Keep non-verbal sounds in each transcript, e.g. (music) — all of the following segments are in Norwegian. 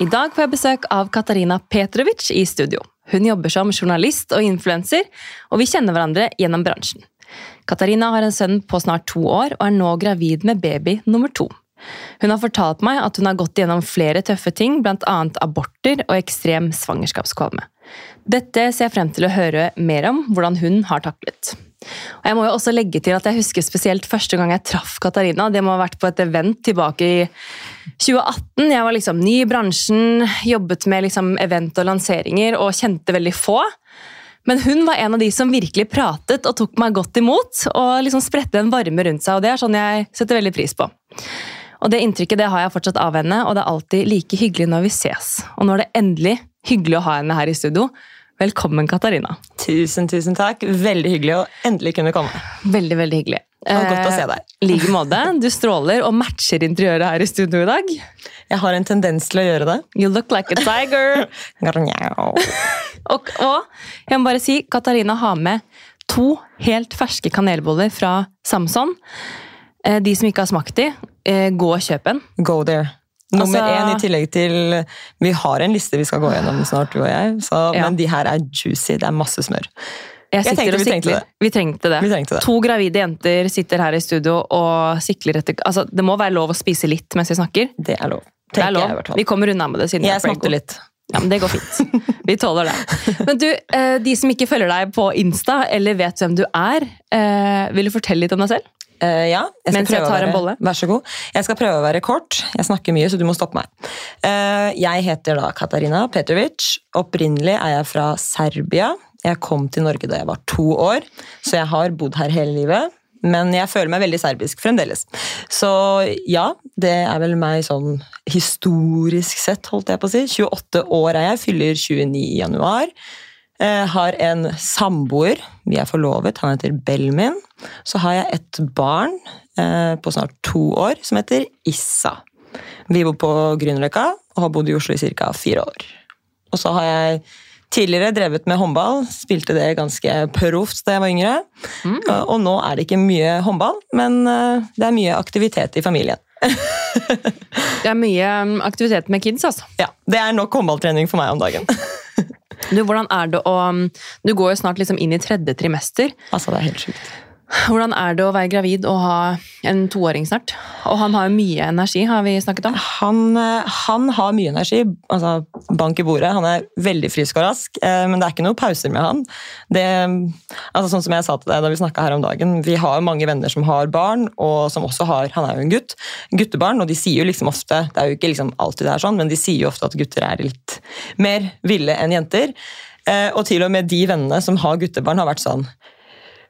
I dag får jeg besøk av Katarina Petrovic i studio. Hun jobber som journalist og influenser, og vi kjenner hverandre gjennom bransjen. Katarina har en sønn på snart to år og er nå gravid med baby nummer to. Hun har fortalt meg at hun har gått gjennom flere tøffe ting, bl.a. aborter og ekstrem svangerskapskvalme. Dette ser jeg frem til å høre mer om, hvordan hun har taklet. Og jeg må jo også legge til at jeg husker spesielt første gang jeg traff Katarina. Det må ha vært på et event tilbake i 2018. Jeg var liksom ny i bransjen, jobbet med liksom event og lanseringer og kjente veldig få. Men hun var en av de som virkelig pratet og tok meg godt imot. Og liksom spredte en varme rundt seg, og det er sånn jeg setter veldig pris på. Og det inntrykket det har jeg fortsatt av henne, og det er alltid like hyggelig når vi ses. Og er det endelig hyggelig å ha henne her i studio. Velkommen, Katarina. Tusen, tusen takk. Veldig hyggelig å endelig kunne komme. Veldig, veldig hyggelig. Og godt å se deg. I like måte. Du stråler og matcher interiøret her i studio i dag. Jeg har en tendens til å gjøre det. You look like a tiger. (laughs) (laughs) og, og jeg må bare si, Katarina har med to helt ferske kanelboller fra Samson. Eh, de som ikke har smakt de, eh, gå og kjøp en. Go there. Nummer Altså- én i tillegg til Vi har en liste vi skal gå gjennom snart, du og jeg. Så, Ja. Men de her er juicy. Det er masse smør. Jeg Jeg tenkte vi trengte. Vi trengte det. Vi trengte det. To gravide jenter sitter her i studio og sikler etter altså, Det må være lov å spise litt mens vi snakker. Det er lov. Det er lov. jeg. Vi kommer unna med det. siden Jeg smakte litt. Ja, men Det går fint. (laughs) Vi tåler det. Men du, eh, de som ikke følger deg på Insta eller vet hvem du er, eh, vil du fortelle litt om deg selv? Eh, ja, jeg Mens jeg tar være, en bolle. Vær så god. Jeg skal prøve å være kort. Jeg snakker mye, så du må stoppe meg. Uh, jeg heter da Katarina Petrovic. Opprinnelig er jeg fra Serbia. Jeg kom til Norge da jeg var to år, så jeg har bodd her hele livet. Men jeg føler meg veldig serbisk fremdeles. Så ja, det er vel meg sånn historisk sett, holdt jeg på å si. 28 år er jeg, fyller 29 i januar. Eh, har en samboer, vi er forlovet, han heter Belmin. Så har jeg et barn eh, på snart to år som heter Issa. Vi bor på Grünerløkka og har bodd i Oslo i ca. fire år. Og så har jeg tidligere drevet med håndball, spilte det ganske proft da jeg var yngre. Mm. Og nå er det ikke mye håndball, men eh, det er mye aktivitet i familien. (laughs) Det er mye um, aktivitet med kids, altså. Ja, Det er nok håndballtrening for meg om dagen. (laughs) Du, hvordan er det å um, Du går jo snart liksom inn i tredje trimester. altså, det er helt sjukt. Hvordan er det å være gravid og ha en toåring snart? Og han har jo mye energi, har vi snakket om. Han, eh, han har mye energi, altså bank i bordet. Han er veldig frisk og rask, eh, men det er ikke noen pauser med han. Det, altså sånn som jeg sa til deg da vi snakket her om dagen, Vi har mange venner som har barn, og som også har Han er jo en gutt. Guttebarn, og de sier jo liksom ofte Det er jo ikke liksom alltid det er sånn, men de sier jo ofte at gutter er litt mer ville enn jenter. Eh, Og til og med de vennene som har guttebarn, har vært sånn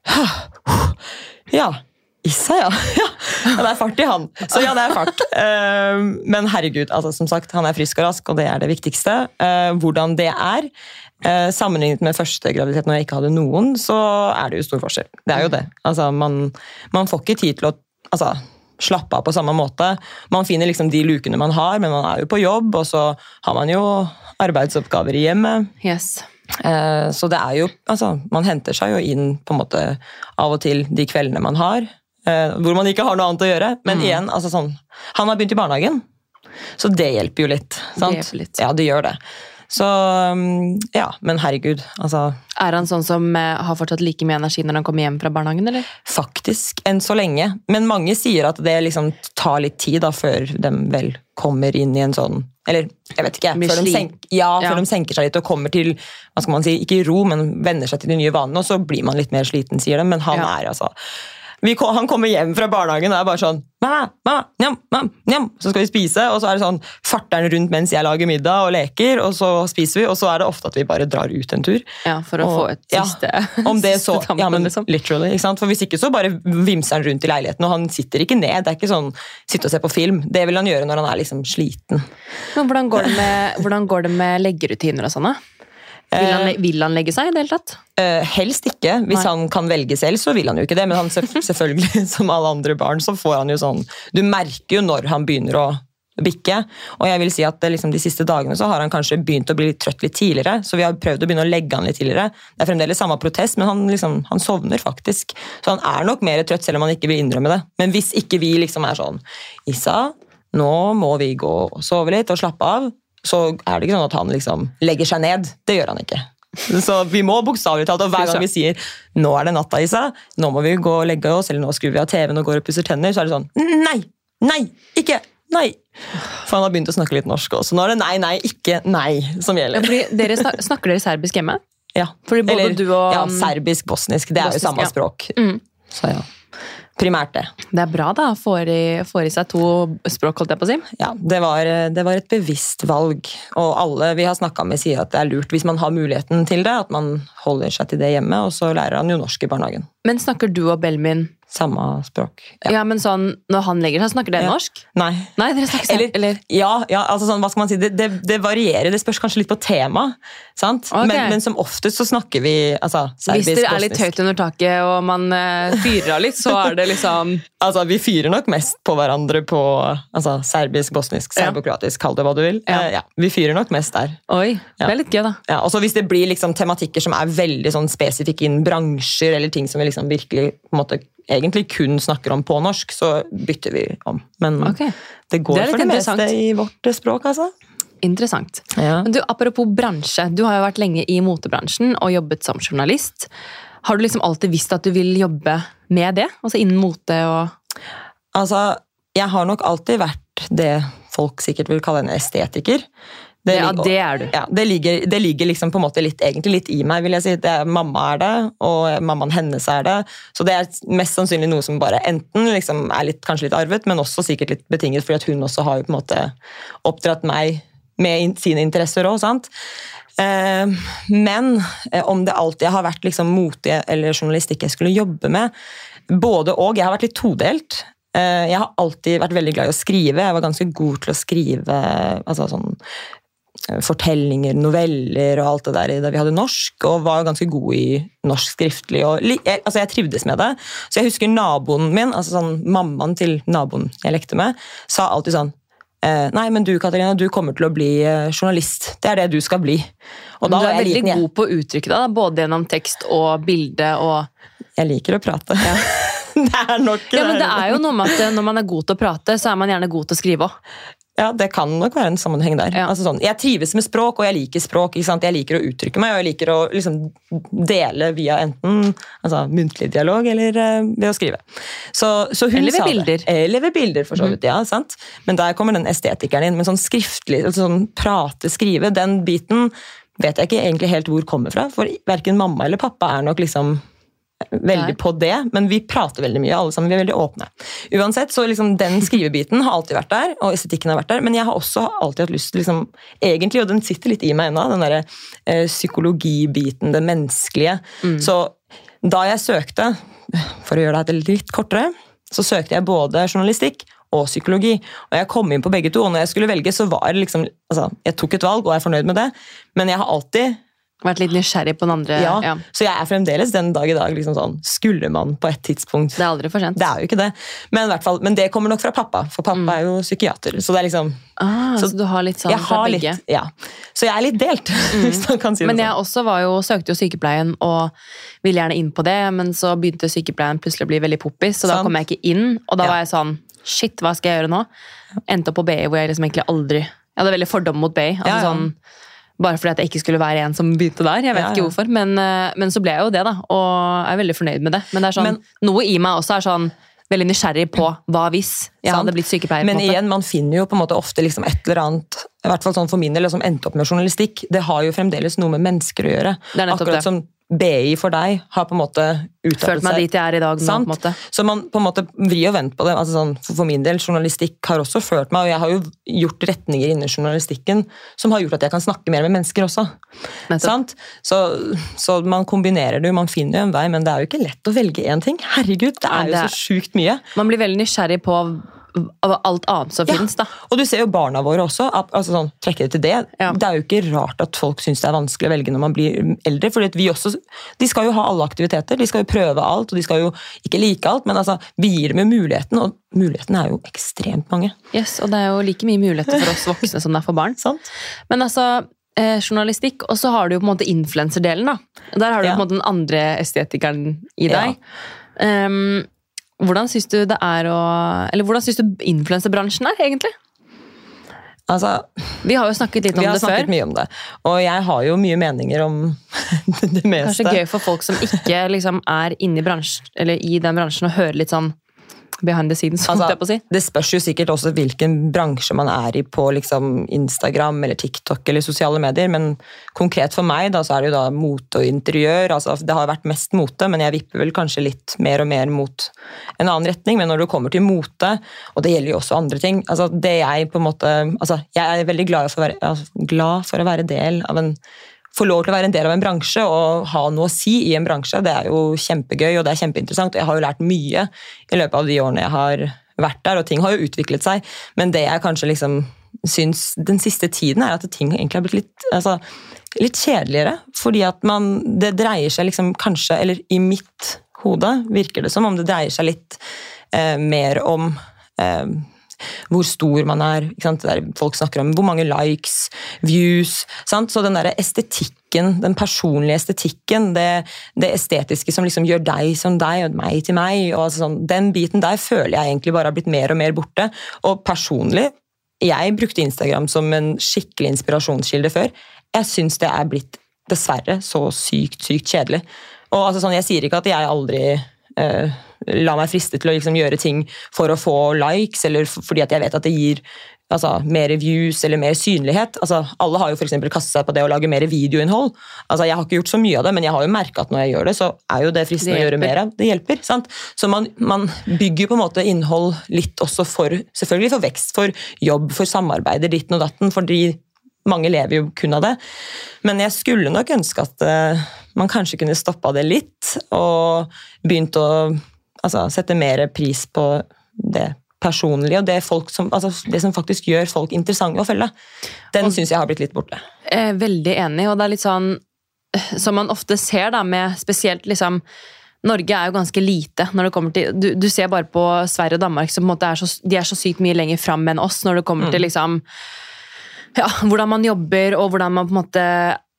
(sighs) ja. Issa, ja. (laughs) ja. Det er fart i han. Så ja, det er fart. Eh, Men herregud, altså, som sagt, han er frisk og rask, og det er det viktigste. Eh, Hvordan det er, eh, sammenlignet med første graviditet når jeg ikke hadde noen, så er det jo stor forskjell. Det er jo det. Altså, man, man får ikke tid til å altså, slappe av på samme måte. Man finner liksom de lukene man har, men man er jo på jobb, og så har man jo arbeidsoppgaver i hjemmet. Yes. Eh, Så det er jo, altså, man henter seg jo inn på en måte av og til de kveldene man har, eh, hvor man ikke har noe annet å gjøre. Men igjen, altså sånn, han har begynt i barnehagen, så det hjelper jo litt. Sant? hjelper litt. Ja, det gjør det. Så mm, ja, men herregud, altså Er han sånn som eh, har fortsatt like mye energi når han kommer hjem fra barnehagen, eller? faktisk, enn så lenge. Men mange sier at det liksom tar litt tid da, før de vel kommer inn i en sånn Eller jeg vet ikke. Før de, senker, senk, ja, Ja. før de senker seg litt og kommer til hva skal man si, ikke ro, men venner seg til de nye vanene, og så blir man litt mer sliten, sier de. Men han Ja. er altså vi, han kommer hjem fra barnehagen og er bare sånn mamma, mamma, njam, mam, njam. Så skal vi spise, og så er det sånn farter'n rundt mens jeg lager middag og leker, og så spiser vi, og så er det ofte at vi bare drar ut en tur. Ja, for å Og- få et ja, (laughs) Om det (laughs) så, tampen, ja, men liksom. literally, ikke sant? For Hvis ikke så bare vimser han rundt i leiligheten, og han sitter ikke ned. Det er ikke sånn sitte og se på film. Det vil han gjøre når han er liksom sliten. Men hvordan går det med, går det med leggerutiner og sånn, da? Vil han, vil han legge seg i det hele tatt? Eh, helst ikke. Hvis Nei. han kan velge selv, så vil han jo ikke det. Men han, (laughs) selvfølgelig, som alle andre barn, så får han jo sånn Du merker jo når han begynner å bikke. Og jeg vil si at liksom, de siste dagene så har han kanskje begynt å bli litt trøtt litt tidligere. Så vi har prøvd å begynne å legge han litt tidligere. Det er fremdeles samme protest, men han, liksom, han sovner faktisk. Så han er nok mer trøtt, selv om han ikke vil innrømme det. Men hvis ikke vi liksom er sånn Isa, nå må vi gå og sove litt og slappe av. så er det ikke sånn at han liksom legger seg ned. Det gjør han ikke. Så vi må bokstavelig talt, og hver gang vi sier 'nå er det natta, Isa', 'nå må vi gå og legge oss', eller 'nå skrur vi av TV-en og går og pusser tenner', så er det sånn 'nei, nei, ikke, nei'. For han har begynt å snakke litt norsk også. Nå er det 'nei, nei, ikke nei' som Ja, gjelder. fordi dere snak snakker dere serbisk hjemme? Ja. Fordi både Eller, du og ja, serbisk-bosnisk. Det er Bosnisk, jo samme ja. språk. Mm. Så ja. Primært det. Det er bra, da. Får i, får i seg to språk, holdt jeg på å si. Ja, det var, det var et bevisst valg. Og alle vi har snakka med, sier at det er lurt hvis man har muligheten til det, at man holder seg til det hjemme, og så lærer han jo norsk i barnehagen. Men snakker du og Belmin Samme språk. ja. Ja. men sånn, Når han legger seg, snakker dere Ja. norsk? Nei. Nei, dere snakker serb... Eller, ja, ja, altså sånn, hva skal man si? Det, det, det varierer. Det spørs kanskje litt på tema. Sant? Okay. Men, men som oftest så snakker vi altså, Hvis serbisk, det er litt høyt under taket og man uh, fyrer av litt, så er det liksom (laughs) Altså, Vi fyrer nok mest på hverandre på altså, serbisk, bosnisk, Ja. serbokroatisk, kall det hva du vil. Ja. Ja, vi fyrer nok mest der. Oi, det er litt gøy, da. Ja, og så Hvis det blir liksom tematikker som er veldig sånn spesifikke innen bransjer, eller ting som vi liksom virkelig på en måte, egentlig kun snakker om på norsk, så bytter vi om. Men okay. det går Det for det meste i vårt språk, altså. Interessant. Ja. Men du, Apropos bransje. Du har jo vært lenge i motebransjen og jobbet som journalist. Har du liksom alltid visst at du vil jobbe med det? Altså innen mote og Altså, jeg har nok alltid vært det folk sikkert vil kalle en estetiker. Det Ja, ligger- det er du. Ja, det ligger, det ligger liksom på en måte litt, litt i meg, vil jeg si. Det er, mamma er det, og mammaen hennes er det. Så det er mest sannsynlig noe som bare enten liksom er litt, kanskje litt arvet, men også sikkert litt betinget, fordi hun også har jo på en måte oppdratt meg med in, sine interesser òg. Eh, men eh, om det alltid har vært liksom mote eller journalistikk jeg skulle jobbe med, både og. Jeg har vært litt todelt. Eh, Jeg har alltid vært veldig glad i å skrive. Jeg var ganske god til å skrive altså sånn, fortellinger, noveller og alt det der da vi hadde norsk, og var ganske god i norsk skriftlig. Og, jeg, altså jeg trivdes med det. Så jeg husker naboen min, altså sånn mammaen til naboen jeg lekte med, sa alltid sånn eh, Nei, men du Katarina, du kommer til å bli eh, journalist. Det er det du skal bli. Og Men da Du er veldig liten, god på å uttrykke deg, både gjennom tekst og bilde. og... Jeg liker å prate. (laughs) det er nok Ja, men det er jo noe med at eh, Når man er god til å prate, så er man gjerne god til å skrive òg. Ja, det kan nok være en sammenheng der. Ja. Altså sånn, jeg trives med språk, og jeg liker språk. Jeg liker å uttrykke meg, og jeg liker å liksom, dele via enten altså, muntlig dialog eller uh, ved å skrive. Så, så Eller ved bilder. Eller ved bilder, for så vidt. ja, sant? Men der kommer den estetikeren inn. Men sånn skriftlig, altså sånn prate, skrive, den biten vet jeg ikke egentlig helt hvor kommer fra. For verken mamma eller pappa er nok liksom veldig på det, men vi prater veldig mye, alle sammen. Vi er veldig åpne. Uansett, så liksom den skrivebiten har alltid vært der, og estetikken har vært der, men jeg har også alltid hatt lyst til liksom, egentlig, og den sitter litt i meg ennå, den derre eh, psykologibiten, det menneskelige. Så da jeg søkte, for å gjøre det litt kortere, så søkte jeg både journalistikk og psykologi. Og jeg kom inn på begge to, og når jeg skulle velge, så var det liksom altså, Jeg tok et valg, og er fornøyd med det, men jeg har alltid Vært litt nysgjerrig på den andre. ja, Ja. Så jeg er fremdeles den dag i dag liksom sånn Skulle man på et tidspunkt Det er aldri for sent. Det er jo ikke det. Men, fall, men det kommer nok fra pappa, for pappa er jo psykiater. Så det er liksom Ah, så, Så du har litt sånn jeg fra har begge. litt, ja. Så jeg er litt delt, (laughs) hvis man kan si det Men jeg sånn. også var jo, søkte jo sykepleien og ville gjerne inn på det, men så begynte sykepleien plutselig å bli veldig poppis, så da kom jeg ikke inn. Og da Ja. var jeg sånn Shit, hva skal jeg gjøre nå? Endte opp på BI hvor jeg liksom egentlig aldri Jeg hadde veldig fordom mot BI. Altså sånn bare fordi at jeg ikke skulle være en som begynte der. Jeg vet Ja, ikke hvorfor, men, eh, men så ble jeg jo det, da. Og er veldig fornøyd med det. Men det er sånn, Men- noe i meg også er sånn veldig nysgjerrig på hva hvis jeg Sant. hadde blitt sykepleier. Men igjen, man finner jo på en måte ofte liksom et eller annet i hvert fall sånn for min del, som endte opp med journalistikk. Det har jo fremdeles noe med mennesker å gjøre. Det er nettopp Akkurat det. som BI for deg har på en måte Følt utdatert meg seg. dit jeg er i dag nå, på en måte. Så man på en måte vrir og venter på det. Altså sånn, for, min del, Journalistikk har også ført meg, og jeg har jo gjort retninger innen journalistikken som har gjort at jeg kan snakke mer med mennesker også. Sant? Så, så man kombinerer det man finner jo en vei, men det er jo ikke lett å velge én ting. Herregud, det er jo det er- så sjukt mye. Man blir veldig nysgjerrig på av alt annet som Ja. finnes, da. Og du ser jo barna våre også. altså sånn, trekker det til det. Ja. Det er jo ikke rart at folk syns det er vanskelig å velge når man blir eldre. For vi også, de skal jo ha alle aktiviteter, de skal jo prøve alt, og de skal jo ikke like alt. Men altså, vi gir dem jo muligheten, og mulighetene er jo ekstremt mange. Yes, og det er jo like mye muligheter for oss voksne som det er for barn. Sant? Men altså, eh, journalistikk, og så har du jo på en måte influenserdelen. Der har du Ja. på en måte den andre estetikeren i deg. Ehm, hvordan syns du det er å Eller hvordan syns du influenserbransjen er, egentlig? Altså, Vi har jo snakket litt om det før. vi har før. snakket mye om det. Og jeg har jo mye meninger om (laughs) det meste. Kanskje gøy for folk som ikke liksom, er inne i, bransjen, eller i den bransjen og hører litt sånn behind the scenes. Altså, si. Det spørs jo sikkert også hvilken bransje man er i på liksom Instagram eller TikTok eller sosiale medier, men konkret for meg da, så er det jo da mote og interiør. Altså, det har vært mest mote, men jeg vipper vel kanskje litt mer og mer mot en annen retning. Men når det kommer til mote, og det gjelder jo også andre ting altså det Jeg på en måte, altså jeg er veldig glad for, å være, glad for å være del av en få lov til å være en del av en bransje og ha noe å si i en bransje, det er jo kjempegøy og det er kjempeinteressant. Jeg har jo lært mye i løpet av de årene jeg har vært der, og ting har jo utviklet seg. Men det jeg kanskje liksom syns den siste tiden, er at ting egentlig har blitt litt, altså, litt kjedeligere. Fordi at man Det dreier seg liksom kanskje, eller i mitt hode virker det som om det dreier seg litt eh, mer om eh, hvor stor man er. folk snakker om hvor mange likes, views. Sant? Så den der estetikken, den personlige estetikken, det, det estetiske som liksom gjør deg som deg og meg til meg, altså sånn, den biten der føler jeg egentlig bare har blitt mer og mer borte. Og personlig, jeg brukte Instagram som en skikkelig inspirasjonskilde før. Jeg syns det er blitt dessverre så sykt, sykt kjedelig. Og altså sånn, Jeg sier ikke at jeg aldri eh, la meg friste til å liksom gjøre ting for å få likes, eller fordi at jeg vet at det gir altså, mer views eller mer synlighet. Altså, alle har jo for kastet seg på det å lage mer videoinnhold. Altså, jeg har ikke gjort så mye av det, men jeg har jo merka at når jeg gjør det, så er jo det fristende å gjøre mer av. Det hjelper. sant? Så man, man, bygger på en måte innhold litt også for selvfølgelig for vekst, for jobb, for samarbeider, ditten og datten. fordi mange lever jo kun av det. Men jeg skulle nok ønske at uh, man kanskje kunne stoppa det litt, og begynt å altså, sette mer pris på det personlige, og det, som, altså, det, som, faktisk gjør folk interessante å følge. Den syns jeg har blitt litt borte. Jeg er veldig enig, og det er litt sånn som man ofte ser da, med spesielt liksom Norge er jo ganske lite når det kommer til Du, du ser bare på Sverige og Danmark, som på en måte er så, de er så sykt mye lenger fram enn oss når det kommer mm. til liksom ja, hvordan man jobber, og hvordan man på en måte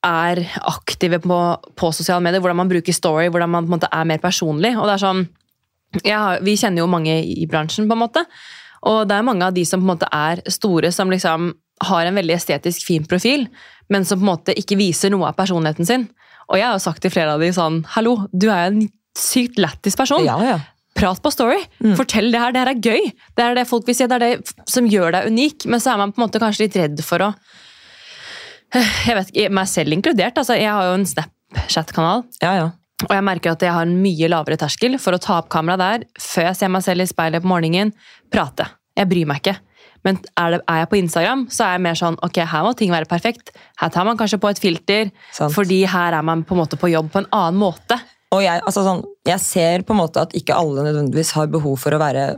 er aktive på, på sosiale medier. Hvordan man bruker story, hvordan man på en måte er mer personlig. og det er sånn har, vi kjenner jo mange i bransjen, på en måte. Og det er mange av de som på en måte er store, som liksom har en veldig estetisk fin profil, men som på en måte ikke viser noe av personligheten sin. Og jeg har jo sagt til flere av de sånn Hallo, du er en sykt lættis person. Ja, ja. Prat på Story. Mm. Fortell det her. Det her er gøy. Det er det folk vil si, det er det som gjør deg unik. Men så er man på en måte kanskje litt redd for å (sighs) Jeg vet ikke, meg selv inkludert. altså Jeg har jo en Snapchat-kanal. Ja, ja. Og jeg merker at jeg har en mye lavere terskel for å ta opp kamera der før jeg ser meg selv i speilet på morgenen. Prate. Jeg bryr meg ikke. Men er, det, er, jeg på Instagram, så er jeg mer sånn ok, her må ting være perfekt. Her tar man kanskje på et filter, Sant. fordi her er man på en måte på jobb på en annen måte. Og jeg, altså sånn, jeg ser på en måte at ikke alle nødvendigvis har behov for å være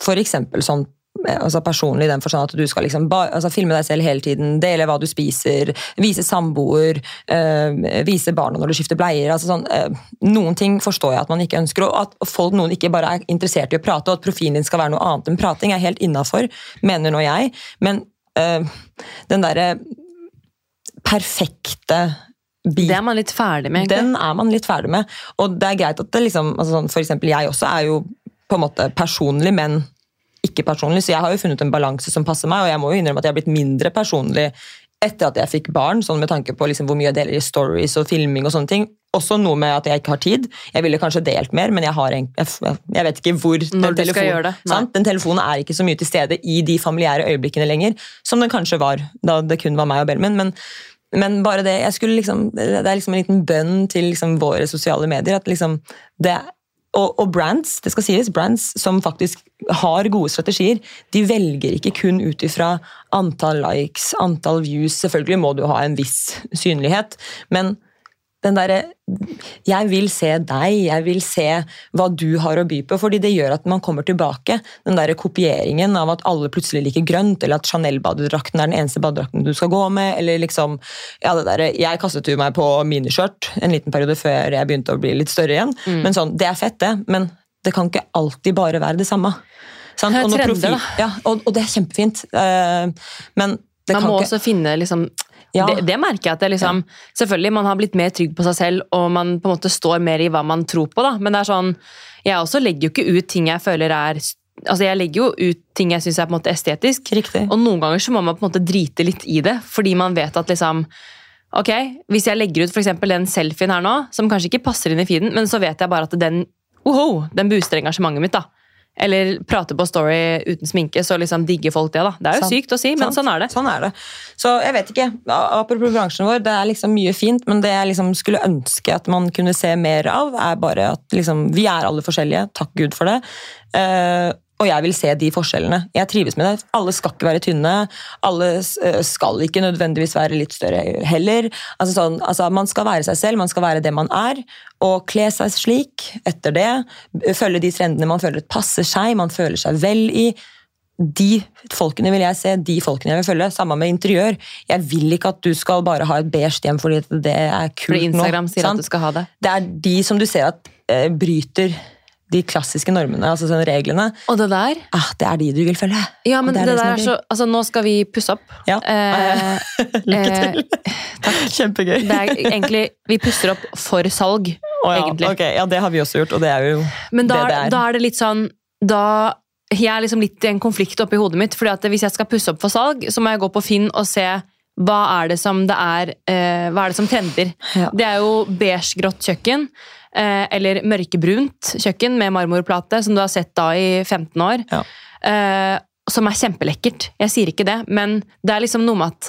f.eks. sånn altså personlig i den forstand at du skal liksom ba, altså filme deg selv hele tiden, dele hva du spiser, vise samboer, øh, vise barna når du skifter bleier. altså sånn, øh, Noen ting forstår jeg at man ikke ønsker, og at folk, noen ikke bare er interessert i å prate, og at profilen din skal være noe annet enn prating, er helt innafor, mener nå jeg. Men øh, den derre perfekte Bit. Det er man litt ferdig med? egentlig. Den er man litt ferdig med. Og det er greit at det liksom altså sånn, For eksempel jeg også er jo på en måte personlig, men ikke personlig, så jeg har jo funnet en balanse som passer meg, og jeg må jo innrømme at jeg har blitt mindre personlig etter at jeg fikk barn, sånn med tanke på liksom hvor mye jeg deler i stories og filming og sånne ting. Også noe med at jeg ikke har tid. Jeg ville kanskje delt mer, men jeg, har en, jeg, vet ikke hvor Når den, telefonen, den telefonen er ikke så mye til stede i de familiære øyeblikkene lenger, som den kanskje var da det kun var meg og Bellman. Men, men bare det, jeg skulle liksom, det er liksom en liten bønn til liksom våre sosiale medier. at liksom det og, og, brands det skal sies, brands som faktisk har gode strategier, de velger ikke kun ut ifra antall likes, antall views. Selvfølgelig må du ha en viss synlighet, men den derre Jeg vil se deg, jeg vil se hva du har å by på, fordi det gjør at man kommer tilbake. Den derre kopieringen av at alle plutselig liker grønt, eller at Chanel-badedrakten er den eneste badedrakten du skal gå med, eller liksom ja, det der, Jeg kastet jo meg på miniskjørt en liten periode før jeg begynte å bli litt større igjen. Mm. men sånn, Det er fett, det, men det kan ikke alltid bare være det samme. Sant? Og, trender, ja, og, og, det er kjempefint, uh, men man må ikke... også finne liksom, ja. Det, det, merker jeg at det liksom. Selvfølgelig, man har blitt mer trygg på seg selv, og man på en måte står mer i hva man tror på, da. Men det er sånn Jeg også legger jo ikke ut ting jeg føler er altså jeg legger jo ut ting jeg syns er på en måte estetisk. Riktig. Og noen ganger så må man på en måte drite litt i det, fordi man vet at liksom Ok, Hvis jeg legger ut for den selfien her nå, som kanskje ikke passer inn i feeden, men så vet jeg bare at den, oho, den booster engasjementet mitt. da. Eller prate på Story uten sminke, så liksom digger folk det. da. Det er jo Sant. sykt å si, men Sant. sånn er det. Sånn er det. Så jeg vet ikke. Apropos bransjen vår, det er liksom mye fint, men det jeg liksom skulle ønske at man kunne se mer av, er bare at liksom, vi er alle forskjellige. Takk Gud for det. Eh, og jeg vil se de forskjellene. Jeg trives med det. Alle skal ikke være tynne. Alle eh, skal ikke nødvendigvis være litt større heller. Altså sånn, altså man skal være seg selv, man skal være det man er. Og kle seg slik etter det. Følge de trendene man føler passer seg, man føler seg vel i de folkene vil jeg se, de folkene jeg vil følge. Samme med interiør. Jeg vil ikke at du skal bare ha et beige hjem fordi det er kult Fordi Instagram sier nå, at du skal ha det. Det er de som du ser at eh, bryter de klassiske normene, altså sånn reglene. Og det der Ah, det er de du vil følge. Ja, men det, det der er så Altså, nå skal vi pusse opp. Ja. Eh, (laughs) Lykke til. takk. Kjempegøy. Det er egentlig Vi pusser opp for salg, Å ja, egentlig. ok. ja, det har vi også gjort, og det er jo Men da, det det er. da er det litt sånn Da Jeg er liksom litt i en konflikt oppi hodet mitt, fordi at hvis jeg skal pusse opp for salg, så må jeg gå på Finn og se hva er det som det er eh, Hva er det som trender? Ja. Det er jo beige-grått kjøkken. Eh, eller mørkebrunt kjøkken med marmorplate, som du har sett da i 15 år. Ja. Eh, som er kjempelekkert. Jeg sier ikke det, men det er liksom noe med at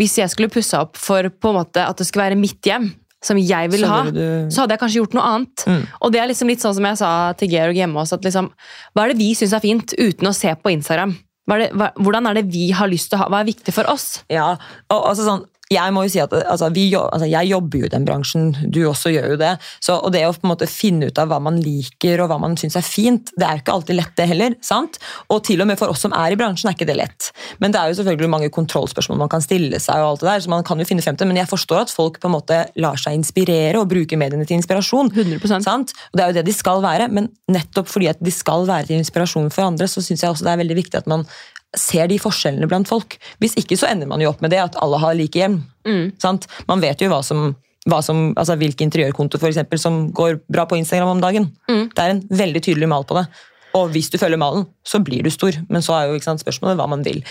hvis jeg skulle pussa opp for på en måte at det skulle være mitt hjem, som jeg vil ha, du- så hadde jeg kanskje gjort noe annet. Mm. Og det er liksom litt sånn som jeg sa til Georg hjemme også, at liksom, hva er det vi syns er fint, uten å se på Instagram? Hva er det, hva, hvordan er det vi har lyst til å ha? Hva er viktig for oss? Ja, og altså sånn jeg må jo si at altså, vi, altså, jeg jobber jo i den bransjen, du også gjør jo det. Så, og det å på en måte finne ut av hva man liker og hva man syns er fint, det er jo ikke alltid lett, det heller. sant? Og til og med for oss som er i bransjen, er ikke det lett. Men det er jo selvfølgelig mange kontrollspørsmål man kan stille seg, og alt det der, så man kan jo finne frem til, men jeg forstår at folk på en måte lar seg inspirere og bruker mediene til inspirasjon. 100%. Sant? Og Det er jo det de skal være, men nettopp fordi at de skal være til inspirasjon for andre, så syns jeg også det er veldig viktig at man ser de forskjellene blant folk. Hvis ikke så ender man jo opp med det at alle har like hjem. Sant? Man vet jo hva som, hva som, altså hvilke interiørkonto for eksempel, som går bra på Instagram om dagen. Det er en veldig tydelig mal på det. Og hvis du følger malen, så blir du stor. Men så er jo sant, spørsmålet hva man vil.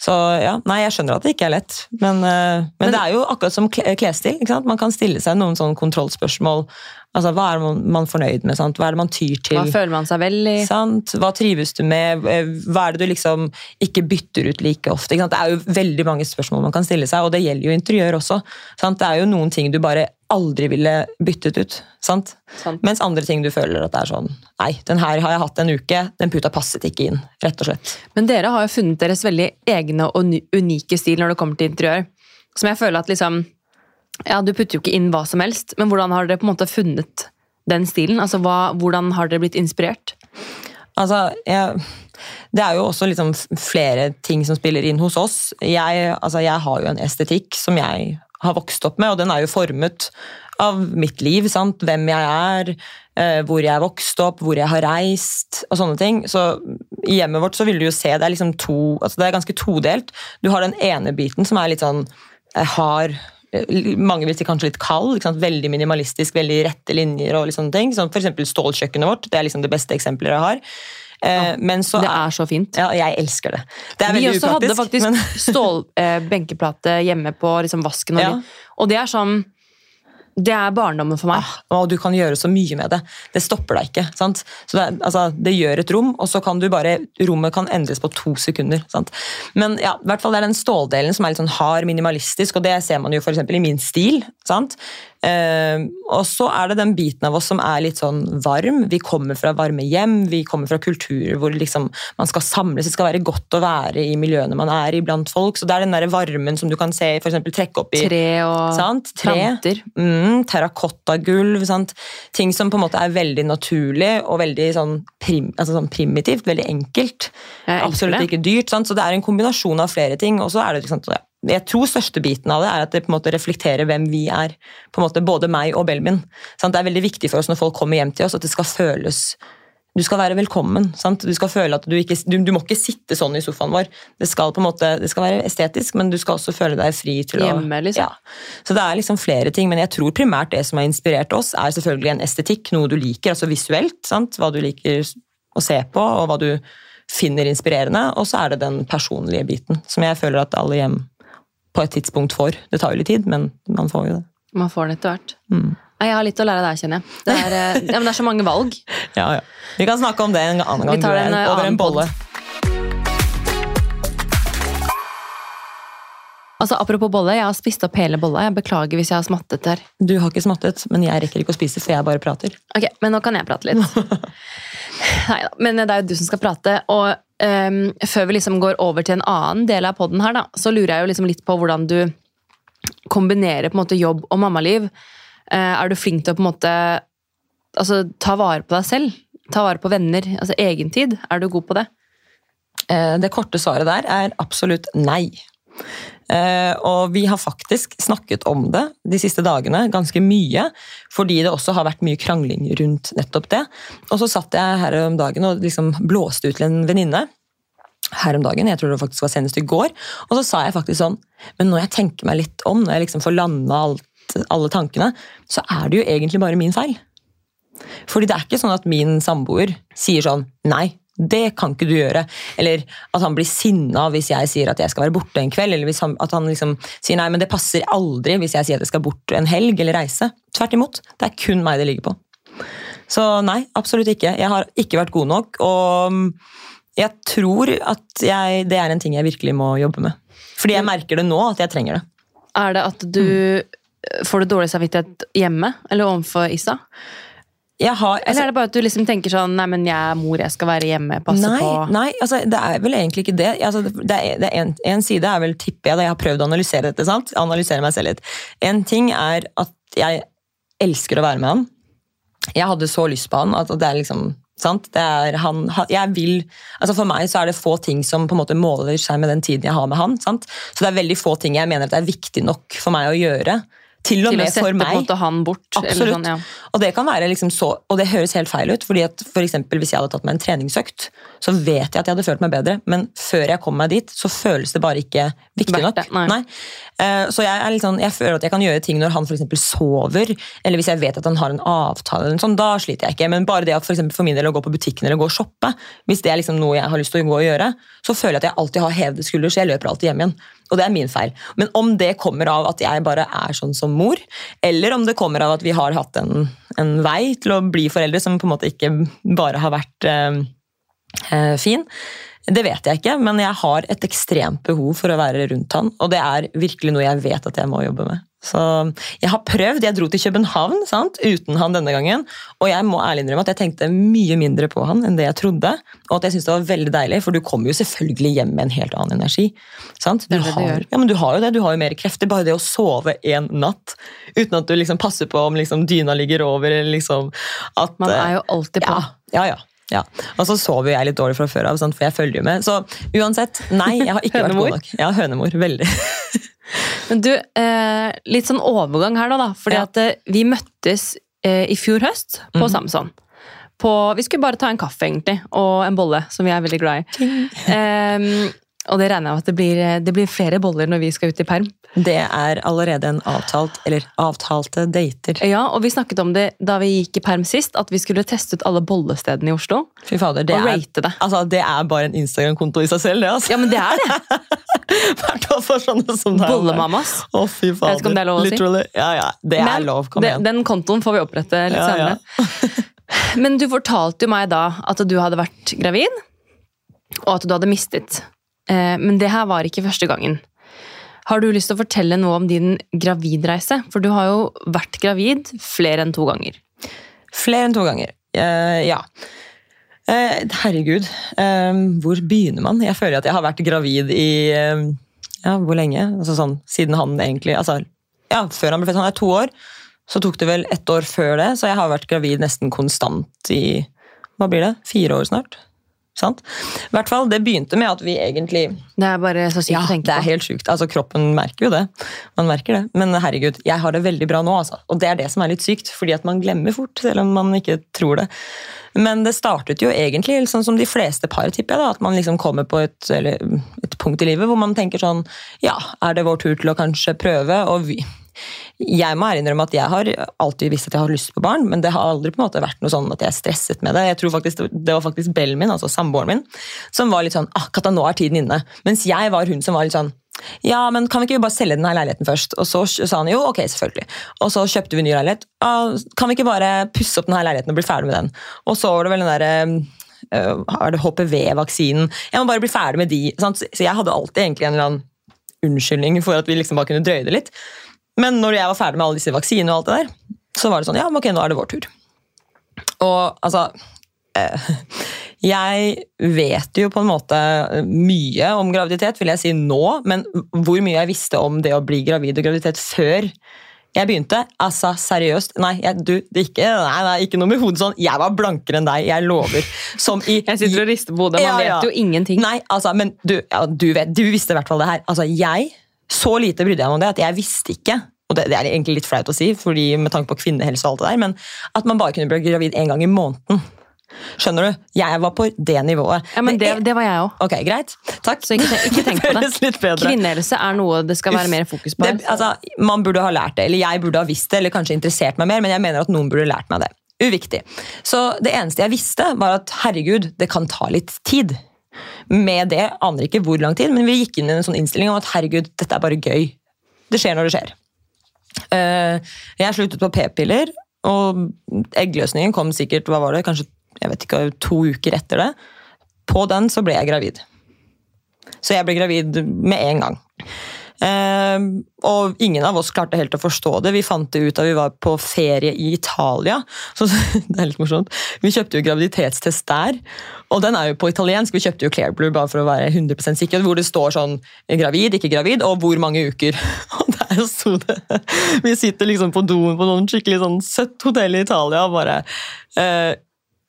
Så ja, nei, Jeg skjønner at det ikke er lett, men, men, men, det er jo akkurat som kle- klesstil. Man kan stille seg noen sånne kontrollspørsmål. Altså, Hva er man, man fornøyd med? sant? Hva er det man tyr til? Hva føler man seg vel i? Sant? Hva trives du med? Eh, Hva er det du liksom ikke bytter ut like ofte? Ikke sant? Det er jo veldig mange spørsmål man kan stille seg, og det gjelder jo interiør også. Sant? Det er jo noen ting du bare aldri ville byttet ut. Sant? Sant. Mens andre ting du føler at det er sånn Nei, den her har jeg hatt en uke, den puta passet ikke inn. Rett og slett. Men dere har jo funnet deres veldig egne og unike stil når det kommer til interiør. Som jeg føler at liksom Ja, du putter jo ikke inn hva som helst, men hvordan har dere på en måte funnet den stilen? Altså, hva, Hvordan har dere blitt inspirert? Altså, jeg, det er jo også liksom flere ting som spiller inn hos oss. Jeg, altså, jeg har jo en estetikk som jeg har vokst opp med, og den er jo formet av mitt liv. Sant? Hvem jeg er, eh, hvor jeg er vokst opp, hvor jeg har reist og sånne ting. Så I hjemmet vårt så vil du jo se det er liksom to, altså det er ganske todelt. Du har den ene biten som er litt sånn jeg eh, mange vil si kanskje litt kald, veldig minimalistisk, veldig rette linjer og litt sånne ting. Som for eksempel stålkjøkkenet vårt, det er liksom det beste eksempelet jeg har. Ja, men så Det er så fint. Ja, jeg elsker det. Det Vi også også hadde faktisk men, stålbenkeplate hjemme på liksom vasken. Og, Ja. og det er sånn Det er barndommen for meg. og du kan gjøre så mye med det. Det stopper deg ikke. sant? Så det, altså, det gjør et rom, og så kan du bare Rommet kan endres på to sekunder. sant? Men ja, i hvert fall det er den ståldelen som er litt sånn hard, minimalistisk, og det ser man jo eksempel i min stil. sant? Eh, og så er det den biten av oss som er litt sånn varm. Vi kommer fra varme hjem, vi kommer fra kulturer hvor liksom man skal samles. Det skal være godt å være i miljøene man er i blant folk. Så det er den der varmen som du kan se for eksempel trekke opp i Tre og Sant? Tre. planter. Mm, Terrakottagulv. Ting som på en måte er veldig naturlig og veldig sånn, prim, altså sånn primitivt. Veldig enkelt. Absolutt ikke dyrt. Sant? Så det er en kombinasjon av flere ting. Og så er det sant, ja. Jeg tror største biten av det er at det på en måte reflekterer hvem vi er. På en måte Både meg og Belmin. min. Sant? Det er veldig viktig for oss når folk kommer hjem til oss, at det skal føles du skal være velkommen. sant? Du skal føle at du ikke, du, du må ikke sitte sånn i sofaen vår. Det skal på en måte, det skal være estetisk, men du skal også føle deg fri til å Hjemme, liksom. Ja. Så det er liksom flere ting, men jeg tror primært det som har inspirert oss, er selvfølgelig en estetikk, noe du liker, altså visuelt. sant? Hva du liker å se på, og hva du finner inspirerende, og så er det den personlige biten som jeg føler at alle hjem på et tidspunkt får. Det tar jo litt tid, men man får jo det. Man får det etter hvert. Mm. Jeg har litt å lære deg, kjenner jeg. Det er, eh, ja, men det er så mange valg. (laughs) Ja, ja. Vi kan snakke om det en annen gang. Vi tar en, eh, over en bolle. Altså, Apropos bolle, jeg har spist opp hele bolla. Jeg beklager hvis jeg har smattet her. Du har ikke smattet, men jeg rekker ikke å spise, så jeg bare prater. Ok, Men nå kan jeg prate litt. (laughs) Neida, Men det er jo du som skal prate. Og ehm, før vi liksom går over til en annen del av podden her, da, så lurer jeg jo liksom litt på hvordan du kombinerer på en måte jobb og mammaliv. Uh, er du flink til å på en måte altså, ta vare på deg selv? Ta vare på venner? Altså egentid? Er du god på det? Eh, Det korte svaret der er absolutt nei. Eh, Og vi har faktisk snakket om det de siste dagene, ganske mye, fordi det også har vært mye krangling rundt nettopp det. Og så satt jeg her om dagen og liksom blåste ut til en venninne. Her om dagen, jeg tror det faktisk var senest i går. Og så sa jeg faktisk sånn Men når jeg tenker meg litt om, når jeg liksom får landa alle tankene, så er det jo egentlig bare min feil. Fordi det er ikke sånn at min samboer sier sånn Nei, det kan ikke du gjøre. Eller at han blir sinna hvis jeg sier at jeg skal være borte en kveld. Eller hvis han, at han liksom sier nei, men det passer aldri hvis jeg sier at jeg skal bort en helg eller reise. Tvert imot. Det er kun meg det ligger på. Så nei, absolutt ikke. Jeg har ikke vært god nok. Og mm, jeg tror at jeg, det er en ting jeg virkelig må jobbe med. Fordi jeg merker det nå, at jeg trenger det. Er det at du får du dårlig samvittighet hjemme eller overfor Issa? Har, Eller er det bare at du liksom tenker sånn Nei, men jeg er mor, jeg skal være hjemme, passe nei, på Nei, altså, det er vel egentlig ikke det. Altså, det er, det er en, en side er vel, tipper jeg, da jeg har prøvd å analysere dette. sant? Analysere meg selv litt. En ting er at jeg elsker å være med han. Jeg hadde så lyst på han at det er liksom sant? Det er han, han- jeg vil, altså For meg så er det få ting som på en måte måler seg med den tiden jeg har med han. sant? Så det er veldig få ting jeg mener at det er viktig nok for meg å gjøre. Til og med til for meg. han bort? Absolutt. Sånn, ja. Og det kan liksom så, og det høres helt feil ut, fordi at for eksempel hvis jeg hadde tatt meg en treningsøkt, så vet jeg at jeg hadde følt meg bedre, men før jeg kom meg dit, så føles det bare ikke viktig nok. Nei. nei. Eh, Så jeg, sånn, jeg føler at jeg kan gjøre ting når han eksempel sover, eller hvis jeg vet at han har en avtale, noe da sliter jeg ikke. Men bare det at for, for min del å gå på butikken eller gå og shoppe, hvis det er liksom noe jeg har lyst til å gå og gjøre, så føler jeg at jeg alltid har hevede skulder, så jeg løper alltid hjem igjen. Og det er min feil. Men om det kommer av at jeg bare er sånn som mor, eller om det kommer av at vi har hatt en, en vei til å bli foreldre som på en måte ikke bare har vært eh, eh, fin, det vet jeg ikke, men jeg har et ekstremt behov for å være rundt han, og det er virkelig noe jeg vet at jeg må jobbe med. Så jeg har prøvd, jeg dro til København sant, uten han denne gangen, og jeg må ærlig innrømme at jeg tenkte mye mindre på han enn det jeg trodde, og at jeg syntes det var veldig deilig, for du kommer jo selvfølgelig hjem med en helt annen energi. Sant? Du, Det det har, ja, men du har jo det, du har jo mer krefter, bare det å sove en natt, uten at du liksom passer på om liksom dyna ligger over, eller liksom at... Man eh, er jo alltid på. ja, ja, ja. Ja. Og så sover jeg litt dårlig fra før av, for jeg følger jo med. Så uansett, nei, jeg har (laughs) ikke vært god nok. Ja, hønemor, veldig. (laughs) Men du, eh, litt sånn overgang her nå, da. Fordi Ja. at eh, vi møttes eh, i fjor høst på Mhm. Samson. På, vi skulle bare ta en kaffe, egentlig, og en bolle, som vi er veldig glad i. Og det regner jeg med at det blir, det blir flere boller når vi skal ut i perm. Det er allerede en avtalt, eller avtalte dater. Ja, og vi snakket om det da vi gikk i perm sist, at vi skulle teste ut alle bollestedene i Oslo. Fy fader, det og er, rate det. altså, det er bare en Instagram-konto i seg selv, det. altså. Ja, men det er det! (laughs) Hvert fall for sånne som deg. Bollemammas. Å, fy fader. Jeg vet ikke om det er lov å si. Literally. Ja, ja, det er lov. Kom igjen. Den kontoen får vi opprette litt Ja, ja. senere. (laughs) Men du fortalte jo meg da at du hadde vært gravid, og at du hadde mistet. Eh, Men det her var ikke første gangen. Har du lyst til å fortelle noe om din gravidreise? For du har jo vært gravid flere enn to ganger. Flere enn to ganger. uh, ja. Uh, herregud, uh, hvor begynner man? Jeg føler at jeg har vært gravid i ja, hvor lenge? Altså sånn, siden han egentlig altså, ja, Før han ble født. Han er to år. Så tok det vel ett år før det, så jeg har vært gravid nesten konstant i hva blir det, fire år snart. Sant? I hvert fall, Det begynte med at vi egentlig Det er bare så sykt ja, å det er helt sjukt. Altså, kroppen merker jo det. Man merker det. Men herregud, jeg har det veldig bra nå, altså. Og det er det som er litt sykt, fordi at man glemmer fort, selv om man ikke tror det. Men det startet jo egentlig sånn som de fleste par, tipper jeg, da, at man liksom kommer på et, eller, et punkt i livet hvor man tenker sånn Ja, er det vår tur til å kanskje prøve? Og vi, jeg må innrømme at jeg har alltid visst at jeg har lyst på barn, men det har aldri på en måte vært noe sånn at jeg er stresset med det. Jeg tror faktisk Det var faktisk Bellen min, altså samboeren min, som var litt sånn ah, Katta, nå er tiden inne. Mens jeg var hun som var litt sånn ja, men kan vi ikke bare selge denne leiligheten først? Og så sa han jo, ok, selvfølgelig. Og så kjøpte vi ny leilighet. Ah, kan vi ikke bare pusse opp denne leiligheten og bli ferdig med den? Og så var det vel den derre uh, er det HPV-vaksinen? Jeg må bare bli ferdig med de. Sant? Så jeg hadde alltid egentlig en eller annen unnskyldning for at vi liksom bare kunne drøye det litt. Men når jeg var ferdig med alle disse vaksinene, og alt det der, så var det sånn ja, ok, nå er det vår tur. Og altså eh, Jeg vet jo på en måte mye om graviditet, vil jeg si nå, men hvor mye jeg visste om det å bli gravid og graviditet før jeg begynte altså seriøst Nei, jeg, du, det ikke, nei, nei, ikke noe med hodet sånn. Jeg var blankere enn deg, jeg lover. I, jeg sitter og rister på hodet, man ja, vet ja. jo ingenting. Nei, altså, men du, ja, du, vet, du visste i hvert fall det her. Altså, jeg, Så lite brydde jeg meg om det at jeg visste ikke og det, det, er egentlig litt flaut å si, fordi med tanke på kvinnehelse og alt det der, men at man bare kunne bli gravid én gang i måneden. Skjønner du? Jeg var på det nivået. Ja, men Det, det var jeg òg. Ok, greit. Takk. Så ikke, ikke tenk (laughs) på det. Kvinnehelse er noe det skal være mer fokus på. Det, altså, man burde ha lært det, eller jeg burde ha visst det, eller kanskje interessert meg mer, men jeg mener at noen burde lært meg det. Uviktig. Så det eneste jeg visste, var at herregud, det kan ta litt tid. Med det aner ikke hvor lang tid, men vi gikk inn i en sånn innstilling om at herregud, dette er bare gøy. Det skjer når det skjer. Eh, jeg sluttet på p-piller, og eggløsningen kom sikkert hva var det, kanskje jeg vet ikke, to uker etter det. På den så ble jeg gravid. Så jeg ble gravid med en gang. Uh, og ingen av oss klarte helt å forstå det. Vi fant det ut da vi var på ferie i Italia. (laughs) Så, det er litt morsomt. Vi kjøpte jo graviditetstest der, og den er jo på italiensk. Vi kjøpte jo Clairblue bare for å være 100 sikre, hvor det står sånn gravid, ikke gravid, og hvor mange uker. (laughs) Og der sto det Vi sitter liksom på doen på noen skikkelig sånn søtt hotell i Italia og bare uh,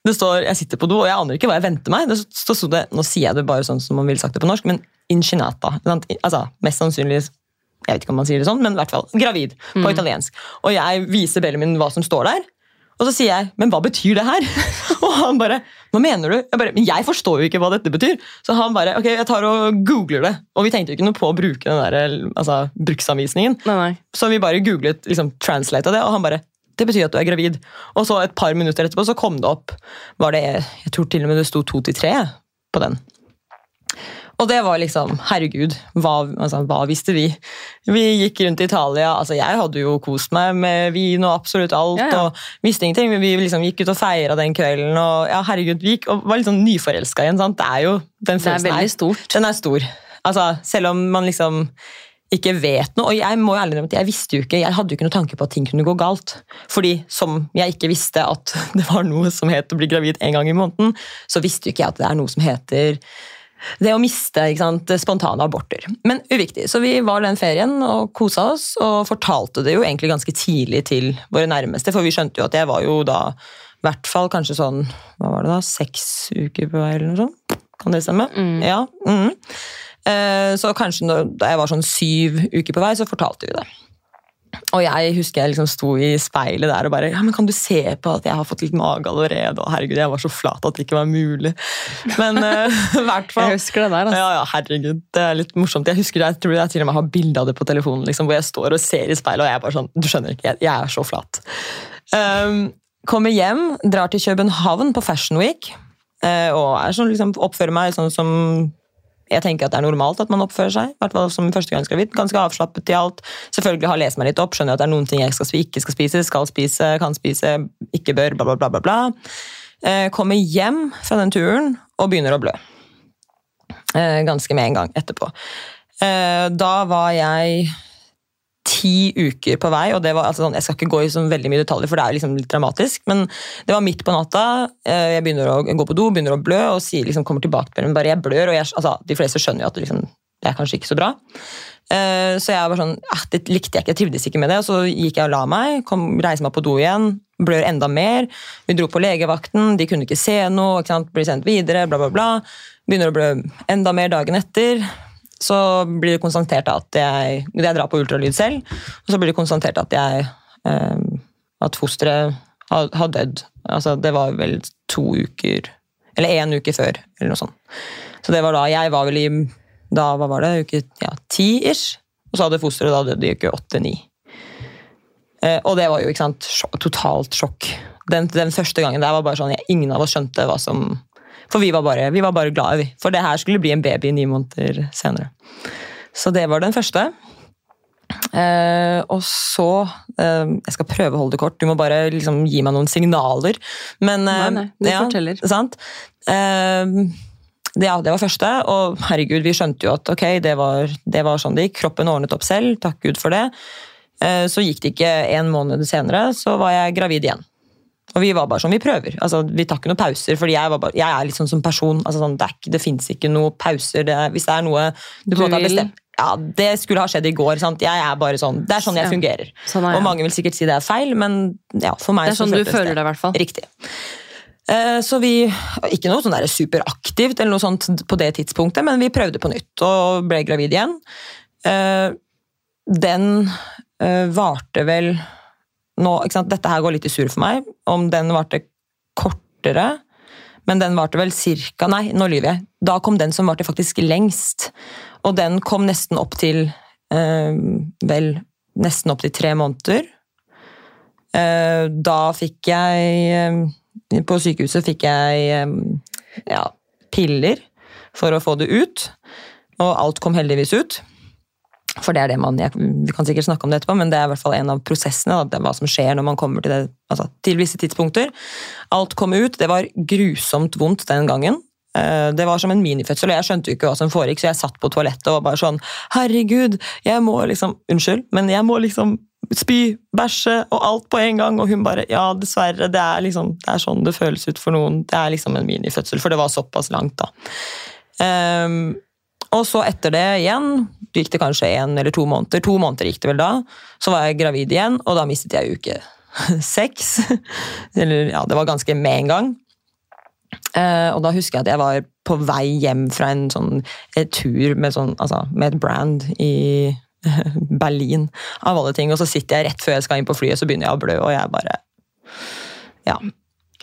det står, Jeg sitter på do, og jeg aner ikke hva jeg venter meg. Det stod det, Nå sier jeg det bare sånn som man ville sagt det på norsk, men inchinata. Altså, Mest sannsynlig jeg vet ikke om man sier det sånn, men i hvert fall gravid på mm. italiensk. Og jeg viser Bellemin hva som står der, og så sier jeg 'men hva betyr det her?' (laughs) og han bare 'hva mener du?' Jeg bare, men jeg forstår jo ikke hva dette betyr. Så han bare 'ok, jeg tar og googler det'. Og vi tenkte jo ikke noe på å bruke den der, altså, bruksanvisningen. Nei, nei. Så vi bare googlet liksom, translate av det, og han bare det betyr at du er gravid. Og så et par minutter etterpå så kom det opp var det, Jeg tror til og med det sto to til tre på den. Og det var liksom Herregud, hva, altså, hva, visste vi? Vi gikk rundt i Italia. altså Jeg hadde jo kost meg med vin og absolutt alt. Ja, ja. og visste ingenting, men Vi liksom gikk ut og feira den kvelden. og ja, herregud, Vi gikk og var litt sånn nyforelska igjen. sant? Det er jo den følelsen Det er veldig stort. Den er stor. Altså, Selv om man liksom ikke vet noe. Og jeg må jo ærlig at jeg visste jo ikke, jeg hadde jo ikke noe tanke på at ting kunne gå galt. Fordi som jeg ikke visste at (laughs) det var noe som het å bli gravid en gang i måneden, så visste jo ikke jeg at det er noe som heter det å miste sant, spontane aborter. Men uviktig. Så vi var den ferien og kosa oss, og fortalte det jo egentlig ganske tidlig til våre nærmeste, for vi skjønte jo at jeg var jo da i hvert fall kanskje sånn hva var det da, seks uker på vei, eller noe sånt. Kan det stemme? Mm. Ja. Mm. Eh, så kanskje da jeg var sånn syv uker på vei, så fortalte vi det. Og jeg husker jeg liksom sto i speilet der og bare ja, men 'Kan du se på at jeg har fått litt mage allerede?' Og herregud, jeg var så flat at det ikke var mulig. Men (laughs) uh, hvert fall Jeg husker det der. Altså. Ja, ja, herregud, Det er litt morsomt. Jeg husker det, jeg tror jeg til og med har bilde av det på telefonen liksom, hvor jeg står og ser i speilet, og jeg er bare sånn Du skjønner ikke, jeg, jeg er så flat. Um, kommer hjem, drar til København på Fashion Week. Uh, og er sånn, liksom, oppfører meg sånn som jeg tenker at det er normalt at man oppfører seg. hvert fall som førstegangsgravid. Ganske avslappet i alt. Selvfølgelig har lest meg litt opp, skjønner at det er noen ting jeg skal, ikke skal spise, skal spise, kan spise, ikke bør, bla, bla, bla. bla, bla. Eh, kommer hjem fra den turen og begynner å blø. Eh, ganske med en gang etterpå. Eh, da var jeg ti uker på vei. og det var altså sånn, Jeg skal ikke gå i sånn veldig mye detaljer, for det er liksom litt dramatisk. Men det var midt på natta. Eh, jeg begynner å gå på do, begynner å blø og sier, liksom, kommer tilbake men bare jeg blør. og jeg, altså, De fleste skjønner jo at det, liksom, det er kanskje ikke så bra. Eh, så jeg var sånn, ah, det likte jeg ikke, jeg trivdes ikke med det. og Så gikk jeg og la meg, kom, reiste meg på do igjen, blør enda mer. Vi dro på legevakten, de kunne ikke se noe, ikke sant? blir sendt videre, bla, bla, bla. Begynner å blø enda mer dagen etter så blir det konstatert at jeg Jeg drar på ultralyd selv, og så blir det konstatert at jeg eh, At fosteret har, har, dødd. Altså, det var vel to uker Eller én uke før, eller noe sånt. Så det var da Jeg var vel i da, hva var det, uke ja, ti-ish, og så hadde fosteret da dødd i uke åtte-ni. Eh, og det var jo ikke sant, totalt sjokk. Den, den, første gangen der var bare sånn, Ingen av oss skjønte hva som For vi var bare, vi var bare glade, vi. For det her skulle bli en baby ni måneder senere. Så det var den første. Uh, og så uh, Jeg skal prøve å holde det kort. Du må bare liksom, gi meg noen signaler. Men, nei, nei, du ja, forteller. Sant? Det, ja, det var første, og herregud, vi skjønte jo at ok, det var, det var sånn det gikk. Kroppen ordnet opp selv, takk Gud for det. Så gikk det ikke en måned senere, så var jeg gravid igjen. Og vi var bare sånn, vi prøver. Altså, vi tar ikke noen pauser, fordi jeg, bare, jeg er litt sånn som person. Altså, sånn, det, er, det fins ikke noen pauser. Det, hvis det er noe du, du har bestemt ja, Det skulle ha skjedd i går. Sant? Jeg er bare sånn, Det er sånn jeg Ja. fungerer. Sånn er Og mange vil sikkert si det er feil, men ja, for meg Det er så sånn du føler det, i hvert fall. Riktig. Eh, Så vi, Ikke noe sånn superaktivt, eller noe sånt på det tidspunktet, men vi prøvde på nytt og ble gravid igjen. Eh, Den eh, varte vel nå? Dette her går litt i surr for meg. Om den varte kortere, men den varte vel cirka Nei, nå lyver jeg. Da kom den som varte faktisk lengst. Og den kom nesten opp til eh, Vel, nesten opp til tre måneder. Eh, da fikk jeg eh, På sykehuset fikk jeg eh, ja, piller for å få det ut. Og alt kom heldigvis ut. For det er det man, jeg, Vi kan sikkert snakke om det etterpå, men det er i hvert fall en av prosessene. Da, hva som skjer når man kommer til, det, altså, til visse tidspunkter. Alt kom ut. Det var grusomt vondt den gangen. Eh, Det var som en minifødsel, og jeg skjønte jo ikke hva som foregikk, så jeg satt på toalettet og bare sånn Herregud, jeg må liksom Unnskyld, men jeg må liksom spy, bæsje og alt på en gang. Og hun bare Ja, dessverre, det er liksom Det er sånn det føles ut for noen. Det er liksom en minifødsel, for det var såpass langt, da. Ehm, og så etter det igjen, gikk det kanskje en eller to måneder. To måneder gikk det vel da. Så var jeg gravid igjen, og da mistet jeg uke (laughs) seks. Eller ja, det var ganske med en gang. Uh, og da husker jeg at jeg var på vei hjem fra en sånn et tur med, sånn, altså, med et brand i (laughs) Berlin, av alle ting. Og så sitter jeg rett før jeg skal inn på flyet, så begynner jeg å blø, og jeg bare Ja,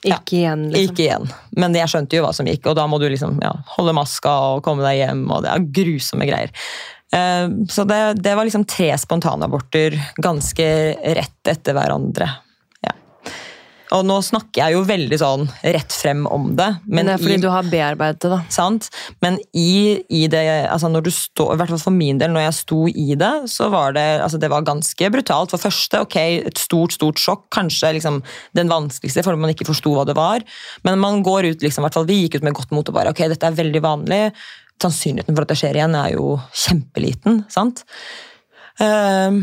Ikke igjen, liksom. ikke igjen. Men jeg skjønte jo hva som gikk, og da må du liksom ja, holde maska og komme deg hjem, og det er grusomme greier. Eh, Så det, det var liksom tre spontanaborter ganske rett etter hverandre. Og nå snakker jeg jo veldig sånn rett frem om det, Men det er fordi i, du har bearbeidet det, da. sant? Men i, i det, altså når du står, i hvert fall for min del, når jeg sto i det, så var det, altså det var ganske brutalt. For første, ok, et stort, stort sjokk, kanskje liksom den vanskeligste, fordi man ikke forsto hva det var. Men man går ut, liksom, i hvert fall vi gikk ut med godt mot og bare, ok, dette er veldig vanlig. Sannsynligheten for at det skjer igjen er jo kjempeliten, sant? Uh,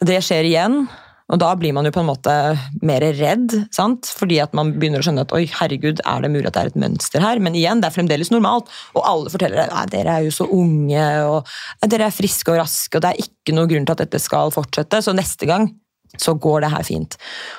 det skjer igjen, og da blir man jo på en måte mer redd, sant? fordi at man begynner å skjønne at oi, herregud, er det mulig at det er et mønster her? Men igjen, det er fremdeles normalt, og alle forteller at dere er jo så unge, og dere er friske og raske, og det er ikke noe grunn til at dette skal fortsette, så neste gang så går det her fint.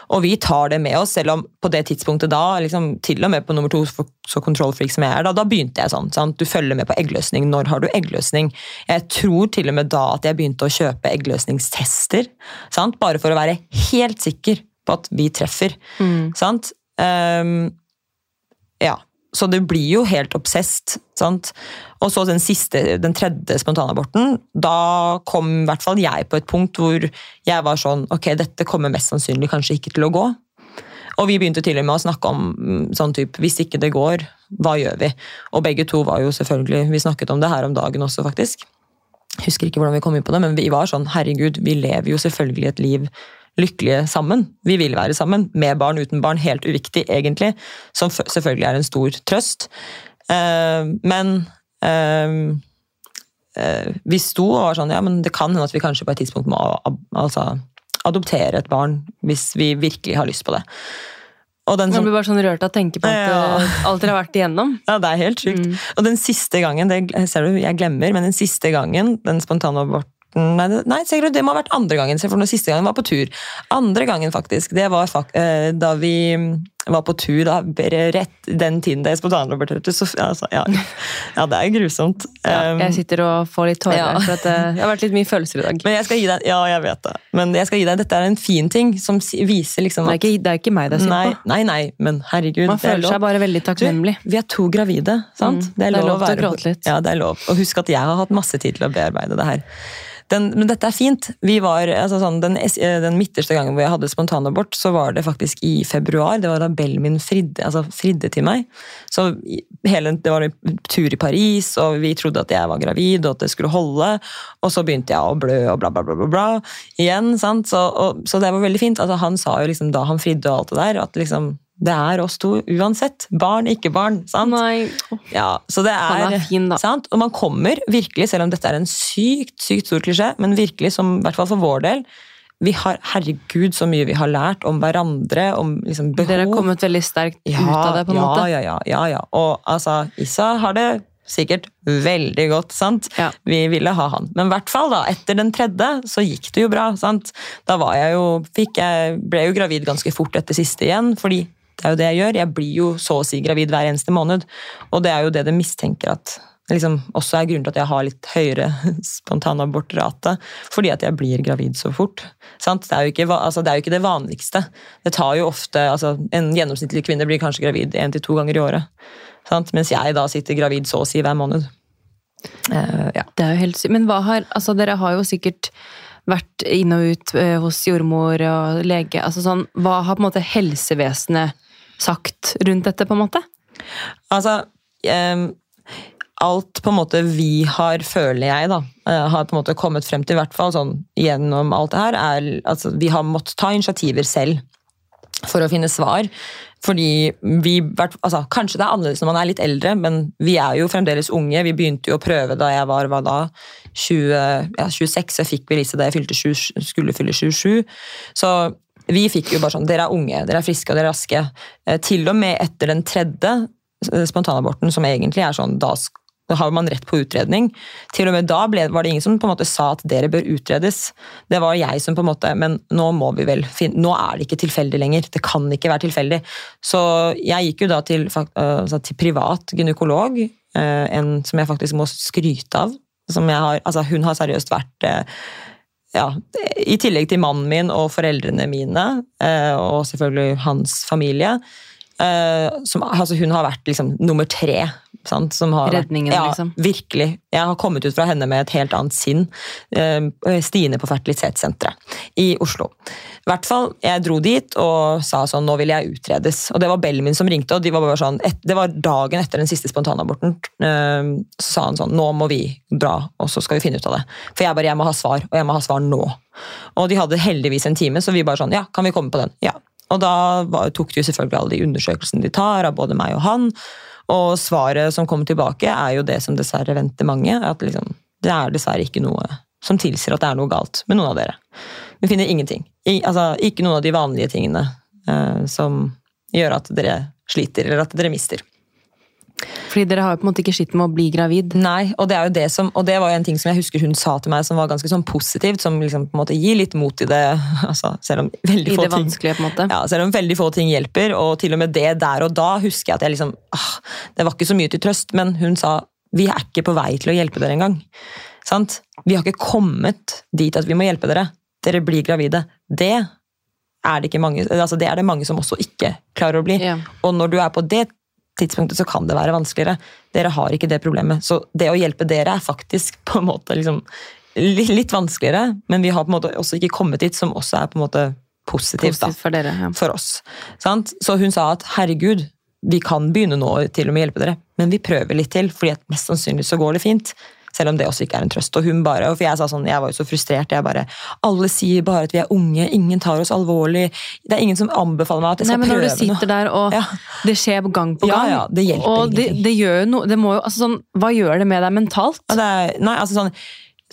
Og vi tar det med oss, selv om på det tidspunktet da, liksom, til og med på nummer to, så kontrollfreak som jeg er, da, da begynte jeg sånn. Sant? Du følger med på eggløsning. Når har du eggløsning? Jeg tror til og med da at jeg begynte å kjøpe eggløsningstester. Sant? Bare for å være helt sikker på at vi treffer. Sant? Um, ja. Så det blir jo helt obsesst. Sant? Og så den siste, den tredje spontanaborten. Da kom i hvert fall jeg på et punkt hvor jeg var sånn Ok, dette kommer mest sannsynlig kanskje ikke til å gå. Og vi begynte til og med å snakke om mm, sånn type Hvis ikke det går, hva gjør vi? Og begge to var jo selvfølgelig Vi snakket om det her om dagen også, faktisk. Husker ikke hvordan vi kom inn på det, men vi var sånn Herregud, vi lever jo selvfølgelig et liv lykkelige sammen. Vi vil være sammen. Med barn, uten barn. Helt uviktig, egentlig. Som selvfølgelig er en stor trøst. Eh, men eh, eh, vi sto og var sånn Ja, men det kan hende at vi kanskje på et tidspunkt må altså, adoptere et barn hvis vi virkelig har lyst på det. Og den Man som, blir bare sånn rørt av å tenke på at, Ja. alt dere har vært igjennom. ja, det er helt sjukt. Og den siste gangen, det ser du, jeg glemmer, men den siste gangen, den spontanaborten Nei, det- nei du, det må ha vært andre gangen, for den siste gangen var på tur. Andre gangen, faktisk, det var fak eh, da vi var på tur, da, rett den tiden det er Så altså, ja. ja, det er grusomt. Ja, jeg sitter og får litt tårer, ja. for at eh, det har vært litt mye følelser i dag. men jeg skal gi deg, ja, jeg vet det. Men jeg skal gi deg, dette er en fin ting som viser liksom Det er ikke, det er ikke meg det er synd på. nei, nei, men herregud. Man det er føler seg bare veldig takknemlig. Du, vi er to gravide, sant? Mm, det er lov til å gråte litt. Ja, det er lov. Og husk at jeg har hatt masse tid til å bearbeide det her. Den, men dette er fint. Vi var, altså sånn, den, den, midterste gangen hvor jeg hadde spontanabort, så var det faktisk i februar. Det var da Bellen min fridde, altså fridde til meg. Så hele, Det var en tur i Paris, og vi trodde at jeg var gravid og at det skulle holde. Og så begynte jeg å blø og bla, bla, bla, bla, bla igjen. sant? Så, og, så det var veldig fint. Altså, han sa jo liksom da han fridde og alt det der, at liksom det er oss to uansett. Barn, ikke barn. sant? Nei. Ja, så det er, Han er fin, da. sant? Og man kommer virkelig, selv om dette er en sykt sykt stor klisjé, men virkelig som, i hvert fall for vår del vi har, Herregud, så mye vi har lært om hverandre, om liksom behov. Dere har kommet veldig sterkt ja, ut av det, på en ja, måte. Ja, ja, ja, ja. Og altså, Issa har det sikkert veldig godt, sant? Ja. Vi ville ha han. Men i hvert fall da, etter den tredje så gikk det jo bra. sant? Da var jeg jo, fikk jeg, ble jo gravid ganske fort etter siste igjen, fordi det er jo det jeg gjør. Jeg blir jo så å si gravid hver eneste måned. Og det er jo det de mistenker at liksom, også er grunnen til at jeg har litt høyere (laughs) spontanabortrate. Fordi at jeg blir gravid så fort. Det er, ikke, altså, det, er jo ikke, det vanligste. Det tar jo ofte, altså, En gjennomsnittlig kvinne blir kanskje gravid én til to ganger i året. Sant? Mens jeg da sitter gravid så å si hver måned. Uh, ja. Det er jo helt sykt. Men hva har, altså, dere har jo sikkert vært inn og ut uh, hos jordmor og lege. altså sånn, Hva har på en måte helsevesenet sagt rundt dette, på en måte? Altså, um, alt på en måte vi har, føler jeg, da, eh, har på en måte kommet frem til, i hvert fall sånn gjennom alt det her, er altså vi har måttet ta initiativer selv for å finne svar. Fordi vi, altså, Kanskje det er annerledes når man er litt eldre, men vi er jo fremdeles unge. Vi begynte jo å prøve da jeg var, hva da, 20, ja, 26. Jeg fikk vi Lise da jeg fylte 20, skulle fylle 27. Så vi fikk jo bare sånn Dere er unge, dere er friske og dere er raske. Eh, til og med etter den tredje eh, spontanaborten, som egentlig er sånn Da har man rett på utredning. Til og med da ble, var det ingen som på en måte sa at dere bør utredes. Det var jeg som på en måte Men nå må vi vel finne, Nå er det ikke tilfeldig lenger. Det kan ikke være tilfeldig. Så jeg gikk jo da til, altså til privat gynekolog, en som jeg faktisk må skryte av. Har, altså hun har seriøst vært ja, I tillegg til mannen min og foreldrene mine, eh, og selvfølgelig hans familie. Eh, som, altså hun har vært liksom nummer tre. Sant, Redningen, vært, ja, liksom. Virkelig. Jeg har kommet ut fra henne med et helt annet sinn. Uh, Stine på fertilitetssenteret i Oslo. I hvert fall, Jeg dro dit og sa sånn nå vil jeg utredes. Og Det var bellen min som ringte, og de var bare sånn, et, det var dagen etter den siste spontanaborten. Uh, så sa han sånn nå må vi dra, og så skal vi finne ut av det. For jeg bare jeg må ha svar, og jeg må ha svar nå. Og de hadde heldigvis en time, så vi bare sånn ja, kan vi komme på den? Ja. Og da tok de selvfølgelig alle de undersøkelsene de tar av både meg og han. Og svaret som kommer tilbake, er jo det som dessverre venter mange. at liksom, Det er dessverre ikke noe som tilsier at det er noe galt med noen av dere. Vi finner ingenting. I, altså, ikke noen av de vanlige tingene eh, som gjør at dere sliter, eller at dere mister. Fordi dere har jo på en måte ikke slitt med å bli gravid. Nei, og det er jo det som, og det var jo en ting som jeg husker hun sa til meg som var ganske sånn positivt, som liksom på en måte gir litt mot i det. (laughs) Altså, selv om veldig I få det vanskelige, på en måte. Ja, selv om veldig få ting hjelper, og til og med det der og da husker jeg at jeg liksom ah, Det var ikke så mye til trøst, men hun sa vi er ikke på vei til å hjelpe dere engang. Sant? Vi har ikke kommet dit at vi må hjelpe dere. Dere blir gravide. Det er det, ikke mange, altså det er det mange som også ikke klarer å bli. Ja. Og når du er på det tidspunktet så kan det være vanskeligere. Dere har ikke det problemet. Så det å hjelpe dere er faktisk på en måte liksom litt vanskeligere, men vi har på en måte også ikke kommet dit, som også er på en måte positivt, Positivt for dere, ja. for oss. Sant? Så hun sa at herregud, vi kan begynne nå til og med hjelpe dere, men vi prøver litt til, fordi mest sannsynlig så går det fint. Selv om det også ikke er en trøst. Og hun bare, for jeg sa sånn, jeg var jo så frustrert. jeg bare, Alle sier bare at vi er unge, ingen tar oss alvorlig. Det er ingen som anbefaler meg at jeg skal Nei, men prøve Når du sitter der og Ja. det skjer gang på gang, ja, ja, det hjelper og det, det gjør jo noe det må jo, altså sånn, Hva gjør det med deg mentalt? Ja, det er, nei, altså sånn,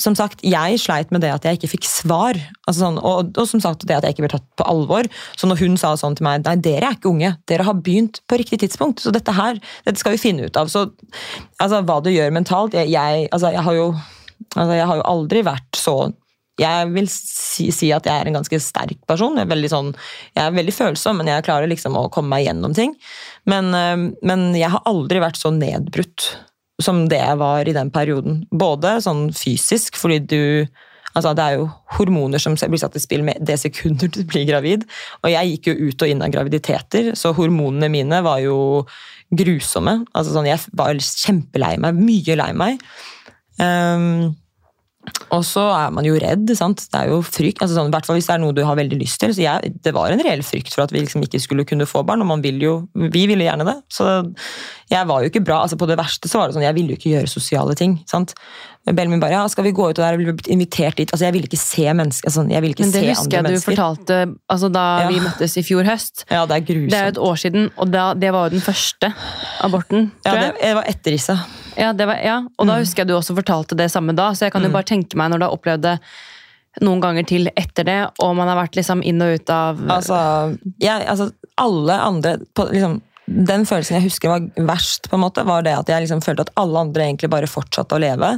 som sagt, jeg sleit med det at jeg ikke fikk svar. Altså sånn, og, og som sagt, det at jeg ikke ble tatt på alvor. Så når hun sa sånn til meg Nei, dere er ikke unge. Dere har begynt på riktig tidspunkt. Så dette her, dette skal vi finne ut av. Så altså, hva det gjør mentalt jeg, jeg, altså, jeg, har jo, altså, jeg har jo aldri vært så jeg vil si, si at jeg er en ganske sterk person. Jeg er sånn, jeg er veldig følsom, men jeg klarer liksom å komme meg gjennom ting. Men, øh, men jeg har aldri vært så nedbrutt som det var i den perioden. Både sånn fysisk, fordi du Altså, det er jo hormoner som blir satt i spill med det sekundet du blir gravid. Og jeg gikk jo ut og inn av graviditeter, så hormonene mine var jo grusomme. Altså sånn, Jeg var kjempelei meg. Mye lei meg. Um, Og så er man jo redd. sant? Det er jo frykt, altså sånn, hvert fall hvis det er noe du har veldig lyst til. så jeg, Det var en reell frykt for at vi liksom ikke skulle kunne få barn, og man vil jo, vi ville gjerne det. Så jeg var jo ikke bra. altså På det verste så var det sånn, jeg ville jo ikke gjøre sosiale ting. sant? min bare ja, skal vi gå ut og der, bli invitert dit. altså Jeg ville ikke se mennesker. Altså, jeg ville ikke Men det se husker jeg du mennesker. fortalte altså da Ja. vi møttes i fjor høst. Ja, det er grusomt. Det er jo et år siden, og da, det var jo den første aborten. ja, det, det var etter Issa. Ja, det var, ja, og da husker jeg du også fortalte det samme da, så jeg kan jo bare tenke meg når du har opplevd det noen ganger til etter det, og man har vært liksom inn og ut av Altså, jeg, altså alle andre på, liksom, Den følelsen jeg husker var verst, på en måte, var det at jeg liksom følte at alle andre egentlig bare fortsatte å leve.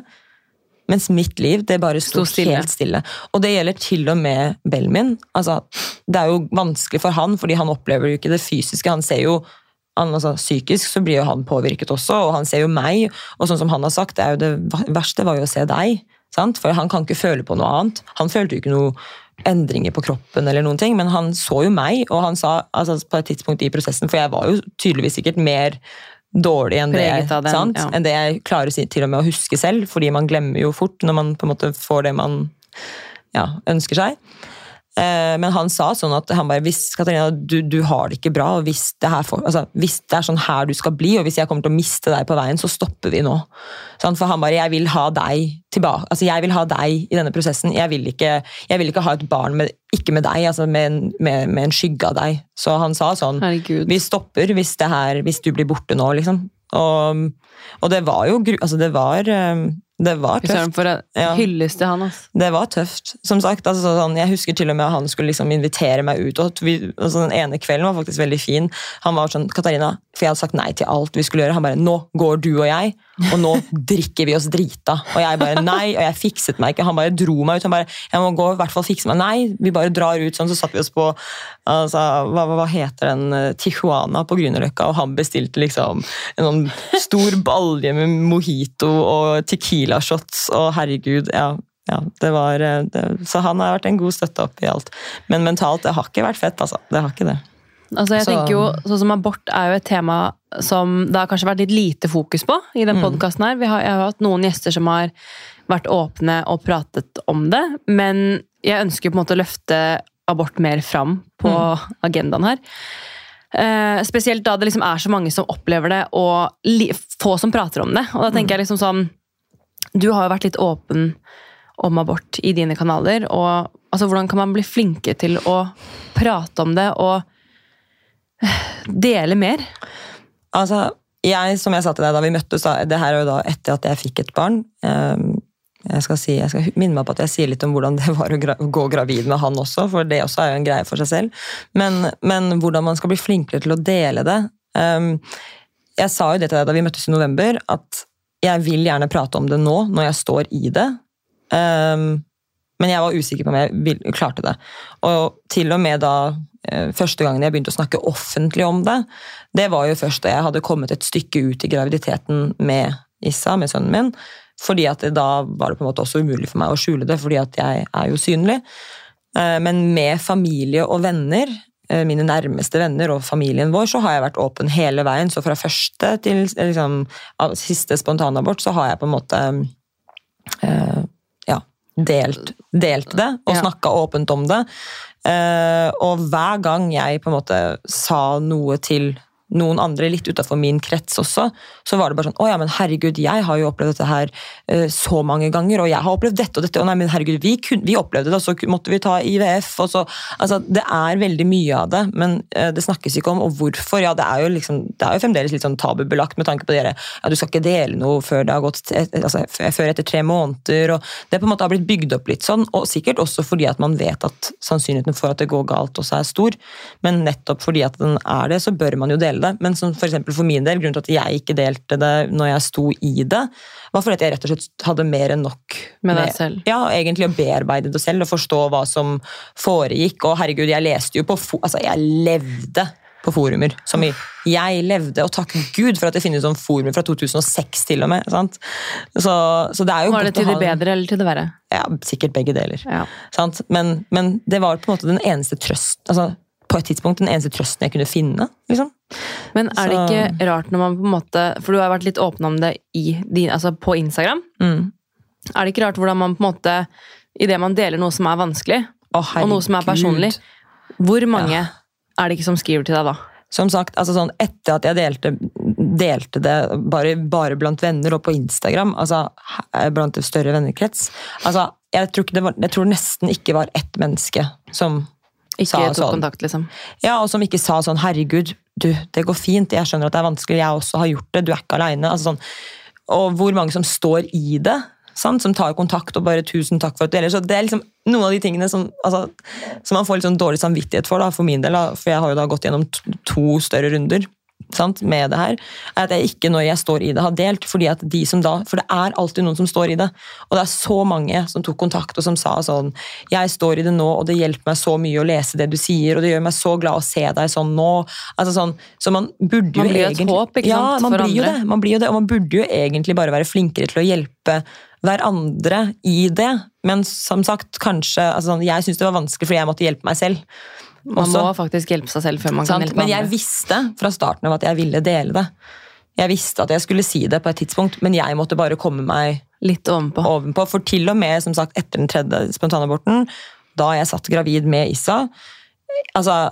Mens mitt liv det bare sto, Sto stille. helt stille. Og det gjelder til og med Belmin. Altså, det er jo vanskelig for han, fordi han opplever jo ikke det fysiske. Han ser jo han, altså, Psykisk så blir jo han påvirket også, og han ser jo meg. Og sånn som han har sagt, det, er jo det verste var jo å se deg. Sant? For han kan ikke føle på noe annet. Han følte jo ikke noe endringer på kroppen, eller noen ting, men han så jo meg, og han sa altså, på et tidspunkt i prosessen, for jeg var jo tydeligvis sikkert mer dårlig enn det, jeg, den, ja. enn det jeg klarer til og med å huske selv, fordi man glemmer jo fort når man på en måte får det man ja, ønsker seg. Eh, Men han sa sånn at han bare, hvis Katarina, du, du har det ikke bra, og hvis det, her får, altså, hvis det er sånn her du skal bli, og hvis jeg kommer til å miste deg på veien, så stopper vi nå. Sånn, for han bare, jeg vil ha deg tilbake, altså jeg vil ha deg i denne prosessen. Jeg vil ikke, jeg vil ikke ha et barn med, ikke med deg, altså med en, med, med en skygge av deg. Så han sa sånn, Herregud. vi stopper hvis, det her, hvis du blir borte nå, liksom. Og, og det var jo, altså det var, eh, det var tøft. for Ja. hyllest til han, altså. Det var tøft. Som sagt, altså, sånn, Jeg husker til og med at han skulle liksom invitere meg ut. og vi, altså, Den ene kvelden var faktisk veldig fin. Han var sånn, Katarina, for jeg hadde sagt nei til alt vi skulle gjøre. Han bare Nå går du og jeg, og nå drikker vi oss drita. Og jeg bare nei, og jeg fikset meg ikke. Han bare dro meg ut. Han bare Jeg må gå i hvert fall fikse meg. Nei, vi bare drar ut sånn. Så satt vi oss på altså, hva, hva, heter den eh, Tijuana på Grünerløkka, og han bestilte liksom en sånn stor balje med mojito og tequila shots. Og herregud, ja. Ja, det var, eh, det, så han har vært en god støtte opp i alt. Men mentalt, det har ikke vært fett, altså. Det har ikke det. Altså jeg Så- tenker jo, sånn som Abort er jo et tema som det har kanskje vært litt lite fokus på i den podkasten her. Vi har, jeg har hatt noen gjester som har vært åpne og pratet om det, men jeg ønsker på en måte å løfte abort mer fram på agendaen her. Eh, spesielt da det liksom er så mange som opplever det, og få som prater om det. Og da tenker jeg liksom sånn Du har jo vært litt åpen om abort i dine kanaler. og altså, Hvordan kan man bli flinke til å prate om det og eh, dele mer? Altså, jeg, som jeg sa til deg da vi møttes, da, det her er jo da etter at jeg fikk et barn. Ehm, jeg skal, si, jeg skal minne meg på at jeg sier litt om hvordan det var å gra gå gravid med han også, for det også er jo en greie for seg selv. Men, men hvordan man skal bli flinkere til å dele det. Ehm, jeg sa jo det til deg da vi møttes i november, at jeg vil gjerne prate om det nå, når jeg står i det. Ehm, men jeg var usikker på om jeg klarte det. Og til og med da eh, første gangen jeg begynte å snakke offentlig om det, det var jo først da jeg hadde kommet et stykke ut i graviditeten med Issa, med sønnen min. Fordi at da var det på en måte også umulig for meg å skjule det, fordi at jeg er jo synlig. Eh, Men med familie og venner, eh, mine nærmeste venner og familien vår, så har jeg vært åpen hele veien. Så fra første til liksom, siste spontanabort så har jeg på en måte delt, delt det og Ja. snakka åpent om det. Eh, og hver gang jeg på en måte sa noe til noen andre litt utafor min krets også, så var det bare sånn Å ja, men herregud, jeg har jo opplevd dette her eh, så mange ganger, og jeg har opplevd dette og dette, og nei, men herregud, vi, kun, vi opplevde det, og så måtte vi ta IVF, og så Altså, det er veldig mye av det, men eh, det snakkes ikke om, og hvorfor. Ja, det er jo liksom Det er jo fremdeles litt sånn tabubelagt med tanke på dere Ja, du skal ikke dele noe før det har gått altså, før etter tre måneder, og det på en måte har blitt bygd opp litt sånn, og sikkert også fordi at man vet at sannsynligheten for at det går galt også er stor, men nettopp fordi at den er det, så bør man jo dele det. Men som for, for min del, grunnen til at jeg ikke delte det når jeg sto i det, var fordi at jeg rett og slett hadde mer enn nok Med deg selv. Ja, egentlig å bearbeide det selv og forstå hva som foregikk. Og herregud, jeg leste jo på Altså, jeg levde på forumer. Som i Jeg levde, og takk Gud for at det finnes sånn forumer fra 2006 til og med. sant? Så, så det er jo Var det til det bedre eller til det verre? Ja, Sikkert begge deler. Ja. Sant? Men, men det var på en måte den eneste trøst altså, på et tidspunkt den eneste trøsten jeg kunne finne. liksom. Men er det ikke rart når man på en måte For du har vært litt åpen om det i altså på Instagram. Mm. Er det ikke rart hvordan man på en måte Idet man deler noe som er vanskelig, oh, og noe som er personlig, hvor mange er det ikke som skriver til deg da? Som sagt, altså sånn, etter at jeg delte, delte det bare, bare blant venner og på Instagram, altså blant en større vennekrets altså, jeg, tror det var, jeg tror nesten ikke var ett menneske som Ikke sa tok sånn. kontakt, liksom. Ja, og som ikke sa sånn 'herregud, du, det går fint', jeg skjønner at det er vanskelig, jeg også har gjort det, du er ikke aleine. Altså sånn, og hvor mange som står i det, sant? som tar kontakt og bare 'tusen takk for at du deler'. Så det er liksom noen av de tingene som, altså, som man får litt sånn dårlig samvittighet for, da, for min del, da, for jeg har jo da gått gjennom to større runder. Sant, med det her, er at jeg ikke når jeg står i det har delt, fordi at de som da, for det er alltid noen som står i det, og det er så mange som tok kontakt og som sa sånn, jeg står i det nå, og det hjelper meg så mye å lese det du sier, og det gjør meg så glad å se deg sånn nå, altså sånn, så man burde jo Man blir jo et egentlig, håp, ikke ja, man for blir jo det, man blir jo det, og man burde jo egentlig bare være flinkere til å hjelpe hverandre i det, men som sagt, kanskje, altså sånn, jeg synes det var vanskelig fordi jeg måtte hjelpe meg selv, Man også. må faktisk hjelpe seg selv før man kan Sant? hjelpe Men jeg visste fra starten av at jeg ville dele det. Jeg visste at jeg skulle si det på et tidspunkt, men jeg måtte bare komme meg Litt ovenpå. ovenpå. For til og med som sagt, etter den tredje spontanaborten, da jeg satt gravid med Issa Altså,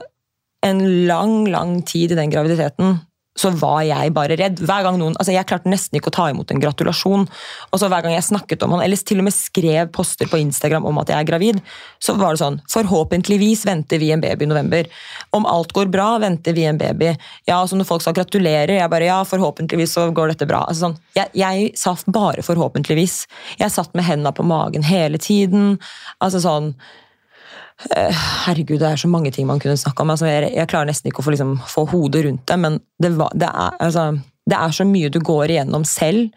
en lang, lang tid i den graviditeten så var jeg bare redd. Hver gang noen, altså Jeg klarte nesten ikke å ta imot en gratulasjon. Og så Hver gang jeg snakket om han, eller til og med skrev poster på Instagram om at jeg er gravid, så var det sånn Forhåpentligvis venter vi en baby i november. Om alt går bra, venter vi en baby. Ja, så Når folk sa gratulerer, jeg bare ja, forhåpentligvis så går dette bra. Altså sånn, jeg, jeg sa bare forhåpentligvis. Jeg satt med hendene på magen hele tiden. altså sånn Herregud, det er så mange ting man kunne snakke om. Altså, jeg, jeg klarer nesten ikke å få, liksom, få hodet rundt det, men det, det, er, altså, det er så mye du går igjennom selv.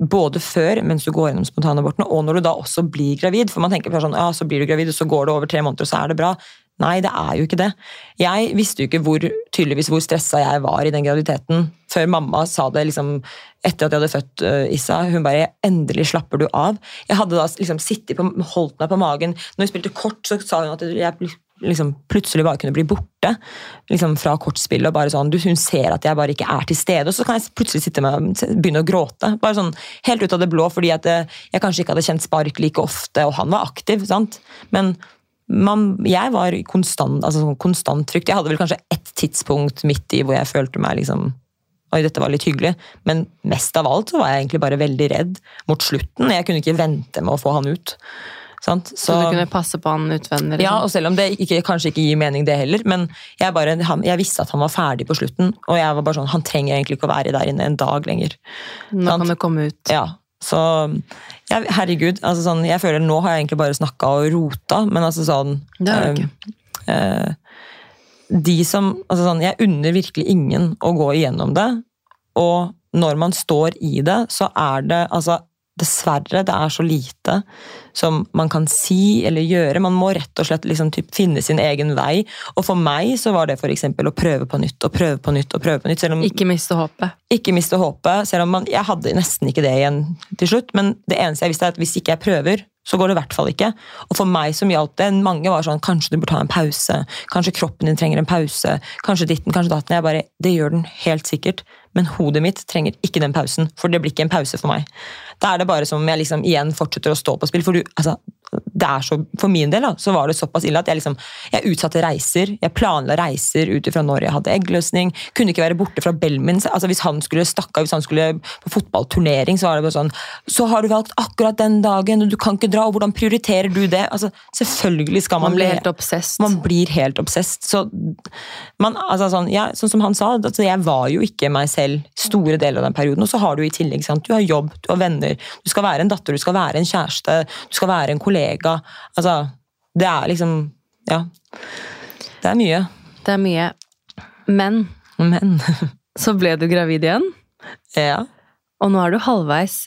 Både før, mens du går gjennom spontanaborten, og når du da også blir gravid. For man tenker sånn, ja, så blir du gravid, og så går det over tre måneder, og så er det bra. Nei, det er jo ikke det. Jeg visste jo ikke hvor, tydeligvis hvor stressa jeg var i den graviditeten før mamma sa det liksom, etter at jeg hadde født uh, Issa. Hun bare 'Endelig slapper du av'. Jeg hadde da liksom sittet på, holdt meg på magen. Når vi spilte kort, så sa hun at jeg liksom, plutselig bare kunne bli borte liksom, fra kortspillet. og bare sånn, Hun ser at jeg bare ikke er til stede, og så kan jeg plutselig sitte med, begynne å gråte. bare sånn Helt ut av det blå, fordi at eh, jeg kanskje ikke hadde kjent spark like ofte, og han var aktiv. sant? Men man, jeg var konstant, altså sånn konstant trygt. Jeg hadde vel kanskje ett tidspunkt midt i hvor jeg følte meg liksom Oi, dette var litt hyggelig. Men mest av alt så var jeg egentlig bare veldig redd mot slutten. Jeg kunne ikke vente med å få han ut. Sant? Så du kunne passe på han utvendig? Ja, Liksom. og selv om det ikke, kanskje ikke gir mening, det heller. Men jeg, bare, han, jeg visste at han var ferdig på slutten, og jeg var bare sånn, han trenger egentlig ikke å være der inne en dag lenger. Nå sant? kan du komme ut. Ja, så ja, Herregud, altså sånn, jeg føler nå har jeg egentlig bare snakka og rota, men altså sånn Det har du eh, ikke. eh, De som altså sånn, Jeg unner virkelig ingen å gå igjennom det, og når man står i det, så er det altså Dessverre, det er så lite som man kan si eller gjøre. Man må rett og slett liksom typ finne sin egen vei. Og for meg så var det f.eks. å prøve på nytt og prøve på nytt. og prøve på nytt. Om, Ikke miste håpet. ikke miste håpet, selv om man, jeg hadde nesten ikke det igjen til slutt. Men det eneste jeg visste er at hvis ikke jeg prøver, så går det i hvert fall ikke. Og for meg som gjaldt det, mange var sånn kanskje du bør ta en pause. Kanskje kroppen din trenger en pause. Kanskje ditten, kanskje datten. Jeg bare, Det gjør den helt sikkert. Men hodet mitt trenger ikke den pausen, for det blir ikke en pause for meg. Da er det bare som om jeg liksom igjen fortsetter å stå på spill. For du, altså, det er så, for min del da, så var det såpass ille at jeg liksom, jeg utsatte reiser. Jeg planla reiser ut ifra når jeg hadde eggløsning. Kunne ikke være borte fra Bellmin. Altså, hvis han skulle stakke av, hvis han skulle på fotballturnering, så var det bare sånn Så har du valgt akkurat den dagen, og du kan ikke dra, og hvordan prioriterer du det? Altså, selvfølgelig skal man, Man blir helt obsessed. man blir helt obsesst. Så man, altså sånn, ja, sånn som han sa, altså jeg var jo ikke meg selv store deler av den perioden. Og så har du i tillegg sant? du har jobb, du har venner, du skal være en datter, du skal være en kjæreste, du skal være en kollega. Altså, det er liksom Ja. Det er mye. Det er mye. Men Men (laughs) så ble du gravid igjen, ja. og nå er du halvveis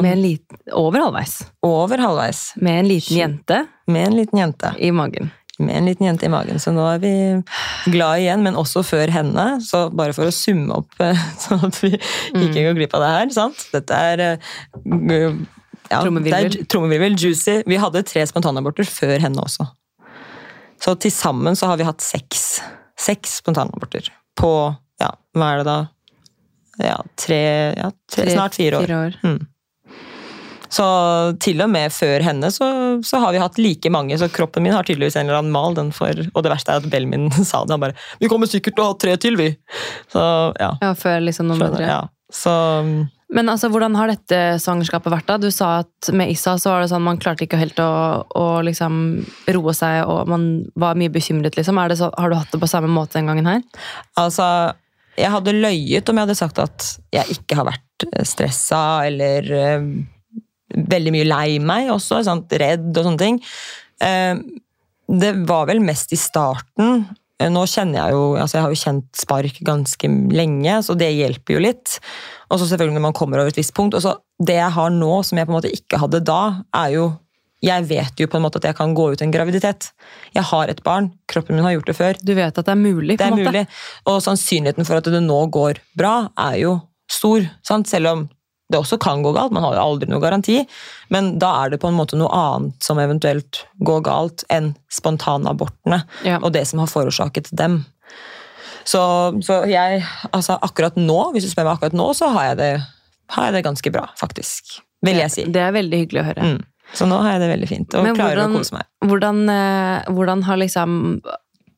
med en liten, over halvveis Over halvveis. med en liten jente Med en liten jente. i magen. Med en liten jente i magen. Så nå er vi glad igjen, men også før henne. Så bare for å summe opp, eh, (laughs) sånn at vi ikke går glipp av det her. sant? Dette er eh, ja, Trommevirvel. juicy. Vi hadde tre spontanaborter før henne også. Så til sammen så har vi hatt seks. Seks spontanaborter på ja, hva er det da? Ja, tre, ja, tre, snart fire år. år. Mm. Så til og med før henne så, så har vi hatt like mange, så kroppen min har tydeligvis en eller annen mal. Den for, og det verste er at Bellen min (laughs) sa det. Han bare 'Vi kommer sikkert til å ha tre til, vi'. Så ja. Ja, før liksom noen tre. ja. Så Men altså, hvordan har dette svangerskapet vært? da? Du sa at med Issa så var det sånn man klarte ikke helt å, å liksom roe seg, og man var mye bekymret. liksom. Det så, har du hatt det på samme måte den gangen her? Altså, jeg hadde løyet om jeg hadde sagt at jeg ikke har vært eh, stressa eller eh, veldig mye lei meg også, sant? redd og sånne ting. Eh, det var vel mest i starten. Eh, Nå kjenner jeg jo, altså jeg har jo kjent spark ganske lenge, så det hjelper jo litt. Og så selvfølgelig når man kommer over et visst punkt. Og så det jeg har nå som jeg på en måte ikke hadde da, er jo jeg vet jo på en måte at jeg kan gå ut en graviditet. Jeg har et barn, kroppen min har gjort det før. Du vet at det er mulig? på Det en måte. mulig. Og sannsynligheten for at det nå går bra, er jo stor. Sant? Selv om det også kan gå galt. Man har jo aldri noe garanti. Men da er det på en måte noe annet som eventuelt går galt enn spontanabortene Ja. og det som har forårsaket dem. Så, så jeg, altså akkurat nå, hvis du spør meg akkurat nå, så har jeg det, har jeg det ganske bra, faktisk. Vil jeg si. Det er veldig hyggelig å høre. Mm. Så nå har jeg det veldig fint, og Men klarer hvordan- å kose meg. Hvordan, eh, hvordan har liksom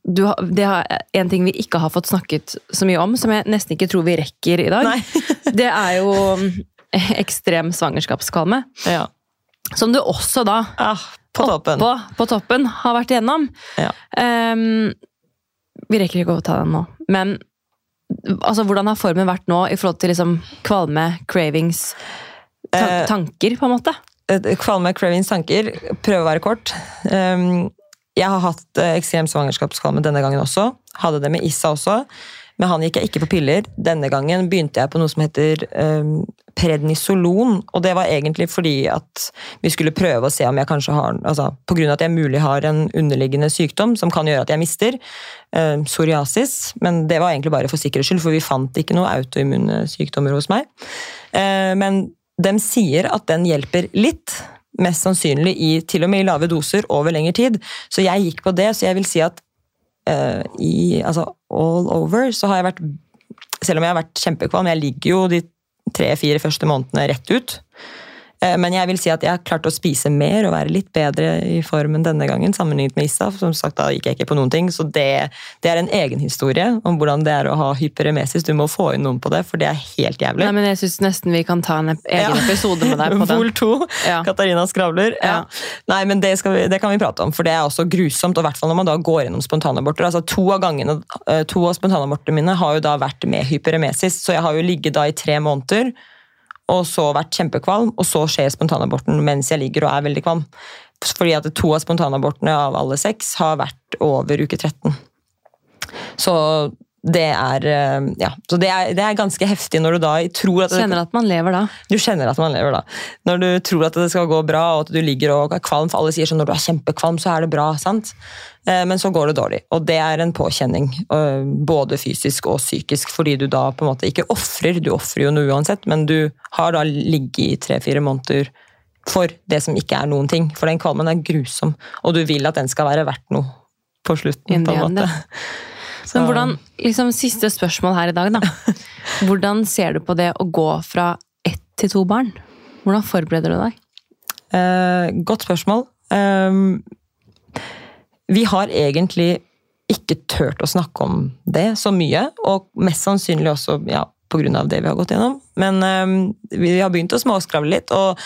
du, det er en ting vi ikke har fått snakket så mye om, som jeg nesten ikke tror vi rekker i dag. (laughs) Det er jo (laughs) ekstrem svangerskapskvalme. Ja. Som du også da, Ah, på toppen. Oppå, på toppen, har vært igjennom. Ja. Um, vi rekker ikke å ta den nå, men altså, hvordan har formen vært nå i forhold til liksom, kvalme, cravings, ta Eh, tanker, på en måte? Eh, Kvalme cravings tanker. Prøve å være kort. Um, jeg har hatt eh, ekstrem svangerskapskvalme denne gangen også. Hadde det med Issa også. Med han gikk jeg ikke på piller. Denne gangen begynte jeg på noe som heter um, prednisolon. Og det var egentlig fordi at vi skulle prøve å se om jeg kanskje har altså På grunn av at jeg mulig har en underliggende sykdom som kan gjøre at jeg mister. eh, psoriasis. Men det var egentlig bare for sikkerhets skyld, for vi fant ikke noen autoimmune sykdommer hos meg. Eh, men de sier at den hjelper litt, mest sannsynlig i, til og med i lave doser over lengre tid. Så jeg gikk på det, så jeg vil si at eh, i altså all over så har jeg vært Selv om jeg har vært kjempekvalm, jeg ligger jo de tre-fire første månedene rett ut. Eh, Men jeg vil si at jeg har klart å spise mer og være litt bedre i formen denne gangen, sammenlignet med Issa. Som sagt, da gikk jeg ikke på noen ting, så det, det er en egen historie om hvordan det er å ha hyperemesis. Du må få inn noen på det, for det er helt jævlig. Nei, men Jeg syns nesten vi kan ta en egen Ja. episode med deg på (laughs) den. Vol 2. Ja. Katarina skravler. Ja. Nei, men det, skal vi, det kan vi prate om, for det er også grusomt. og i hvert fall når man da går gjennom spontanaborter. Altså, to, av gangene, eh, to av spontanabortene mine har jo da vært med hyperemesis, så jeg har jo ligget da i tre måneder og så vært kjempekvalm, og så skjer spontanaborten mens jeg ligger og er veldig kvalm. Fordi at to av spontanabortene av alle seks har vært over uke 13. Så det er, eh, ja, så det er, det er ganske heftig når du da tror at Kjenner at man lever da. du kjenner at man lever da. Når du tror at det skal gå bra, og at du ligger og er kvalm, for alle sier sånn når du er kjempekvalm, så er det bra, sant? Eh, Men så går det dårlig, og det er en påkjenning, eh, både fysisk og psykisk, fordi du da på en måte ikke offrer, du ofrer jo noe uansett, men du har da ligget i tre-fire måneder for det som ikke er noen ting, for den kvalmen er grusom, og du vil at den skal være verdt noe på slutten, på en måte. (laughs) Men hvordan, liksom Siste spørsmål her i dag, da. (laughs) Hvordan ser du på det å gå fra ett til to barn? Hvordan forbereder du deg? Eh, godt spørsmål. Ehm, vi har egentlig ikke turt å snakke om det så mye, og mest sannsynlig også ja, pga. det vi har gått gjennom. Men ehm, vi har begynt å småskravle litt, og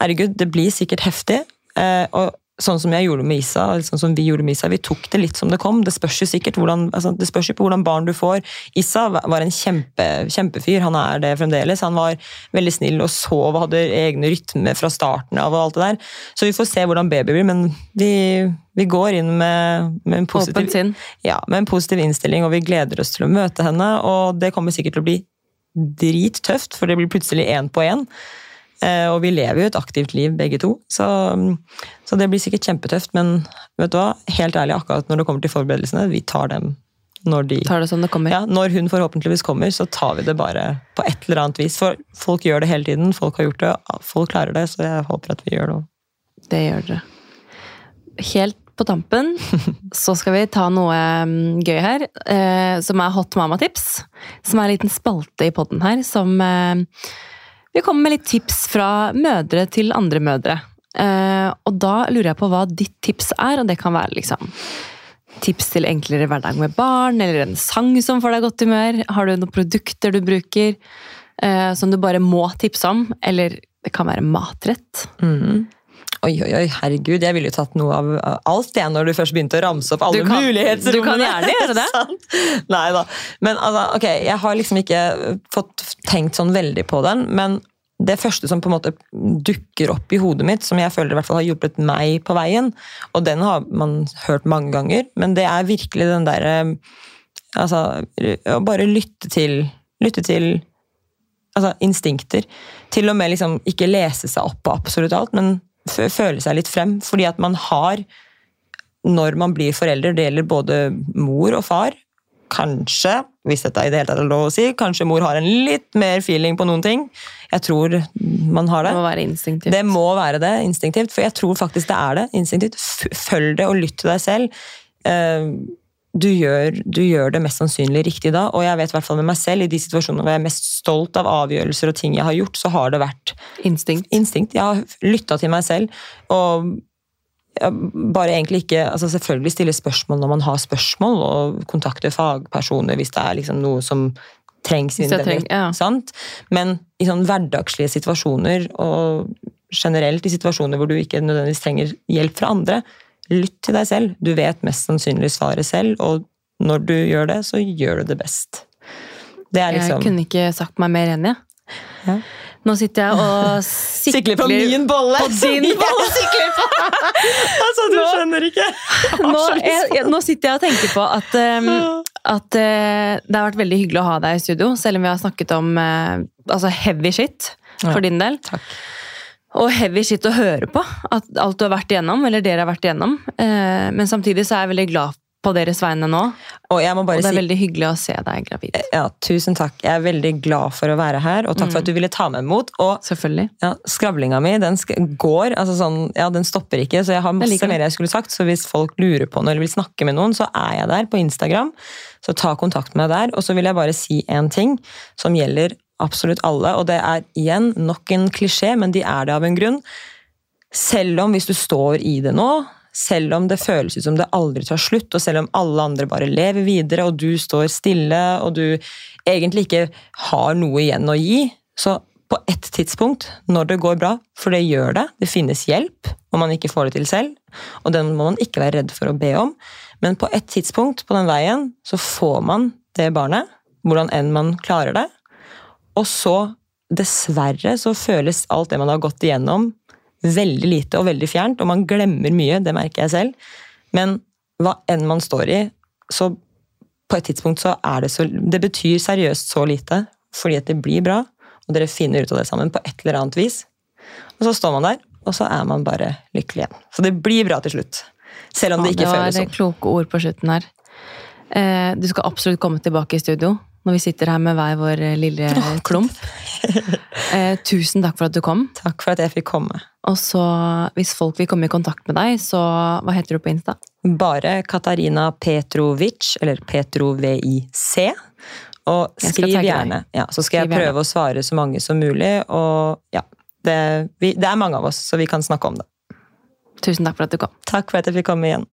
herregud, det blir sikkert heftig. Eh, og sånn som jeg gjorde med Isa, sånn som vi gjorde med Isa, vi tok det litt som det kom. Det spørs jo sikkert hvordan, altså, det spørs jo på hvordan barn du får. Isa var en kjempe, kjempefyr, han er det fremdeles. Han var veldig snill og sov og hadde egne rytmer fra starten av. og alt det der. Så vi får se hvordan baby blir, men vi, vi går inn med, med, en positiv, ja, med en positiv innstilling, og vi gleder oss til å møte henne. Og det kommer sikkert til å bli drittøft, for det blir plutselig én på én. Eh, og vi lever jo et aktivt liv, begge to. Så, så det blir sikkert kjempetøft. Men vet du hva? helt ærlig, akkurat når det kommer til forberedelsene, vi tar dem når de Tar det som det kommer. ja, Når hun forhåpentligvis kommer, så tar vi det bare på et eller annet vis. For folk gjør det hele tiden. Folk har gjort det, folk klarer det, så jeg håper at vi gjør det òg. Det gjør dere. Helt på tampen (laughs) så skal vi ta noe mm, gøy her, eh, som er Hot Mama-tips. Som er en liten spalte i podden her, som eh, Vi kommer med litt tips fra mødre til andre mødre. Eh, og da lurer jeg på hva ditt tips er, og det kan være liksom tips til enklere hverdag med barn, eller en sang som får deg godt humør. Har du noen produkter du bruker eh, som du bare må tipse om? Eller det kan være matrett. Mm. Oi, oi, oi, herregud, jeg ville jo tatt noe av alt det når du først begynte å ramse opp alle muligheter. du kan gjerne gjøre det. (laughs) Nei da. Men altså, ok, jeg har liksom ikke fått tenkt sånn veldig på den, men det første som på en måte dukker opp i hodet mitt, som jeg føler i hvert fall har hjulpet meg på veien, og den har man hørt mange ganger, men det er virkelig den derre Altså, å bare lytte til Lytte til altså, instinkter. Til og med liksom ikke lese seg opp på absolutt alt, men føle seg litt frem. Fordi at man har, når man blir forelder, det gjelder både mor og far Kanskje, hvis dette i det hele tatt er lov å si, kanskje mor har en litt mer feeling på noen ting. Jeg tror man har Det det. må være instinktivt. Det må være det instinktivt, for jeg tror faktisk det er det instinktivt. Følg det og lytt til deg selv. Eh, Du gjør, du gjør det mest sannsynlig riktig da, og jeg vet i hvert fall med meg selv, i de situasjonene hvor jeg er mest stolt av avgjørelser og ting jeg har gjort, så har det vært Instinkt. instinkt. Jeg har lytta til meg selv, og bare egentlig ikke altså Selvfølgelig stille spørsmål når man har spørsmål, og kontakte fagpersoner hvis det er liksom noe som trengs. Hvis det individuelt, treng- ja. sant? Men i sånn hverdagslige situasjoner, og generelt i situasjoner hvor du ikke nødvendigvis trenger hjelp fra andre, lytt til deg selv. Du vet mest sannsynlig svaret selv, og når du gjør det, så gjør du det best. Det er Jeg liksom kunne ikke sagt meg mer enig. Ja. Nå sitter jeg og sikler, (laughs) Sikler på min bolle! På din (laughs) bolle! (laughs) Sikler på. altså, du skjønner ikke. Nå, jeg, jeg, nå sitter jeg og tenker på at, um, at uh, det har vært veldig hyggelig å ha deg i studio, selv om vi har snakket om uh, altså heavy shit Ja. for din del. Takk. Og heavy shit å høre på. At alt du har vært igjennom, eller dere har vært igjennom. Uh, men samtidig så er jeg veldig glad på deres vegne nå, Og jeg må og det er si veldig hyggelig å se deg gravid. ja, Tusen takk. Jeg er veldig glad for å være her, og takk for at du ville ta meg imot. Og Selvfølgelig. ja, skravlinga mi den sk går, altså sånn, ja, den stopper ikke, så jeg har masse jeg mer jeg skulle sagt. Så hvis folk lurer på noe eller vil snakke med noen, så er jeg der på Instagram. Så ta kontakt med meg der. Og så vil jeg bare si en ting som gjelder absolutt alle, og det er igjen nok en klisjé, men de er det av en grunn. Selv om hvis du står i det nå, selv om det føles ut som det aldri tar slutt, og selv om alle andre bare lever videre, og du står stille, og du egentlig ikke har noe igjen å gi, så på ett tidspunkt, når det går bra, for det gjør det, det finnes hjelp om man ikke får det til selv, og den må man ikke være redd for å be om, men på ett tidspunkt på den veien så får man det barnet, hvordan enn man klarer det, og så, dessverre, så føles alt det man har gått igjennom, veldig lite og veldig fjernt, og man glemmer mye, det merker jeg selv. Men hva enn man står i, så på et tidspunkt så er det så Det betyr seriøst så lite, fordi at det blir bra, og dere finner ut av det sammen på et eller annet vis. Og så står man der, og så er man bare lykkelig igjen. Så det blir bra til slutt. Selv om det ikke det var føles sånn. kloke ord på slutten her. Eh, du skal absolutt komme tilbake i studio når vi sitter her med hver vår lille klump. (laughs) Eh, tusen takk for at du kom. Takk for at jeg fikk komme. Og så, hvis folk vil komme i kontakt med deg, så hva heter du på Insta? Bare Katarina Petrovic, eller Petrovic. Og skriv gjerne. Ja, så skal jeg gjerne. prøve å svare så mange som mulig. Og ja, det, vi, det er mange av oss, så vi kan snakke om det. Tusen takk for at du kom. Takk for at jeg fikk komme igjen.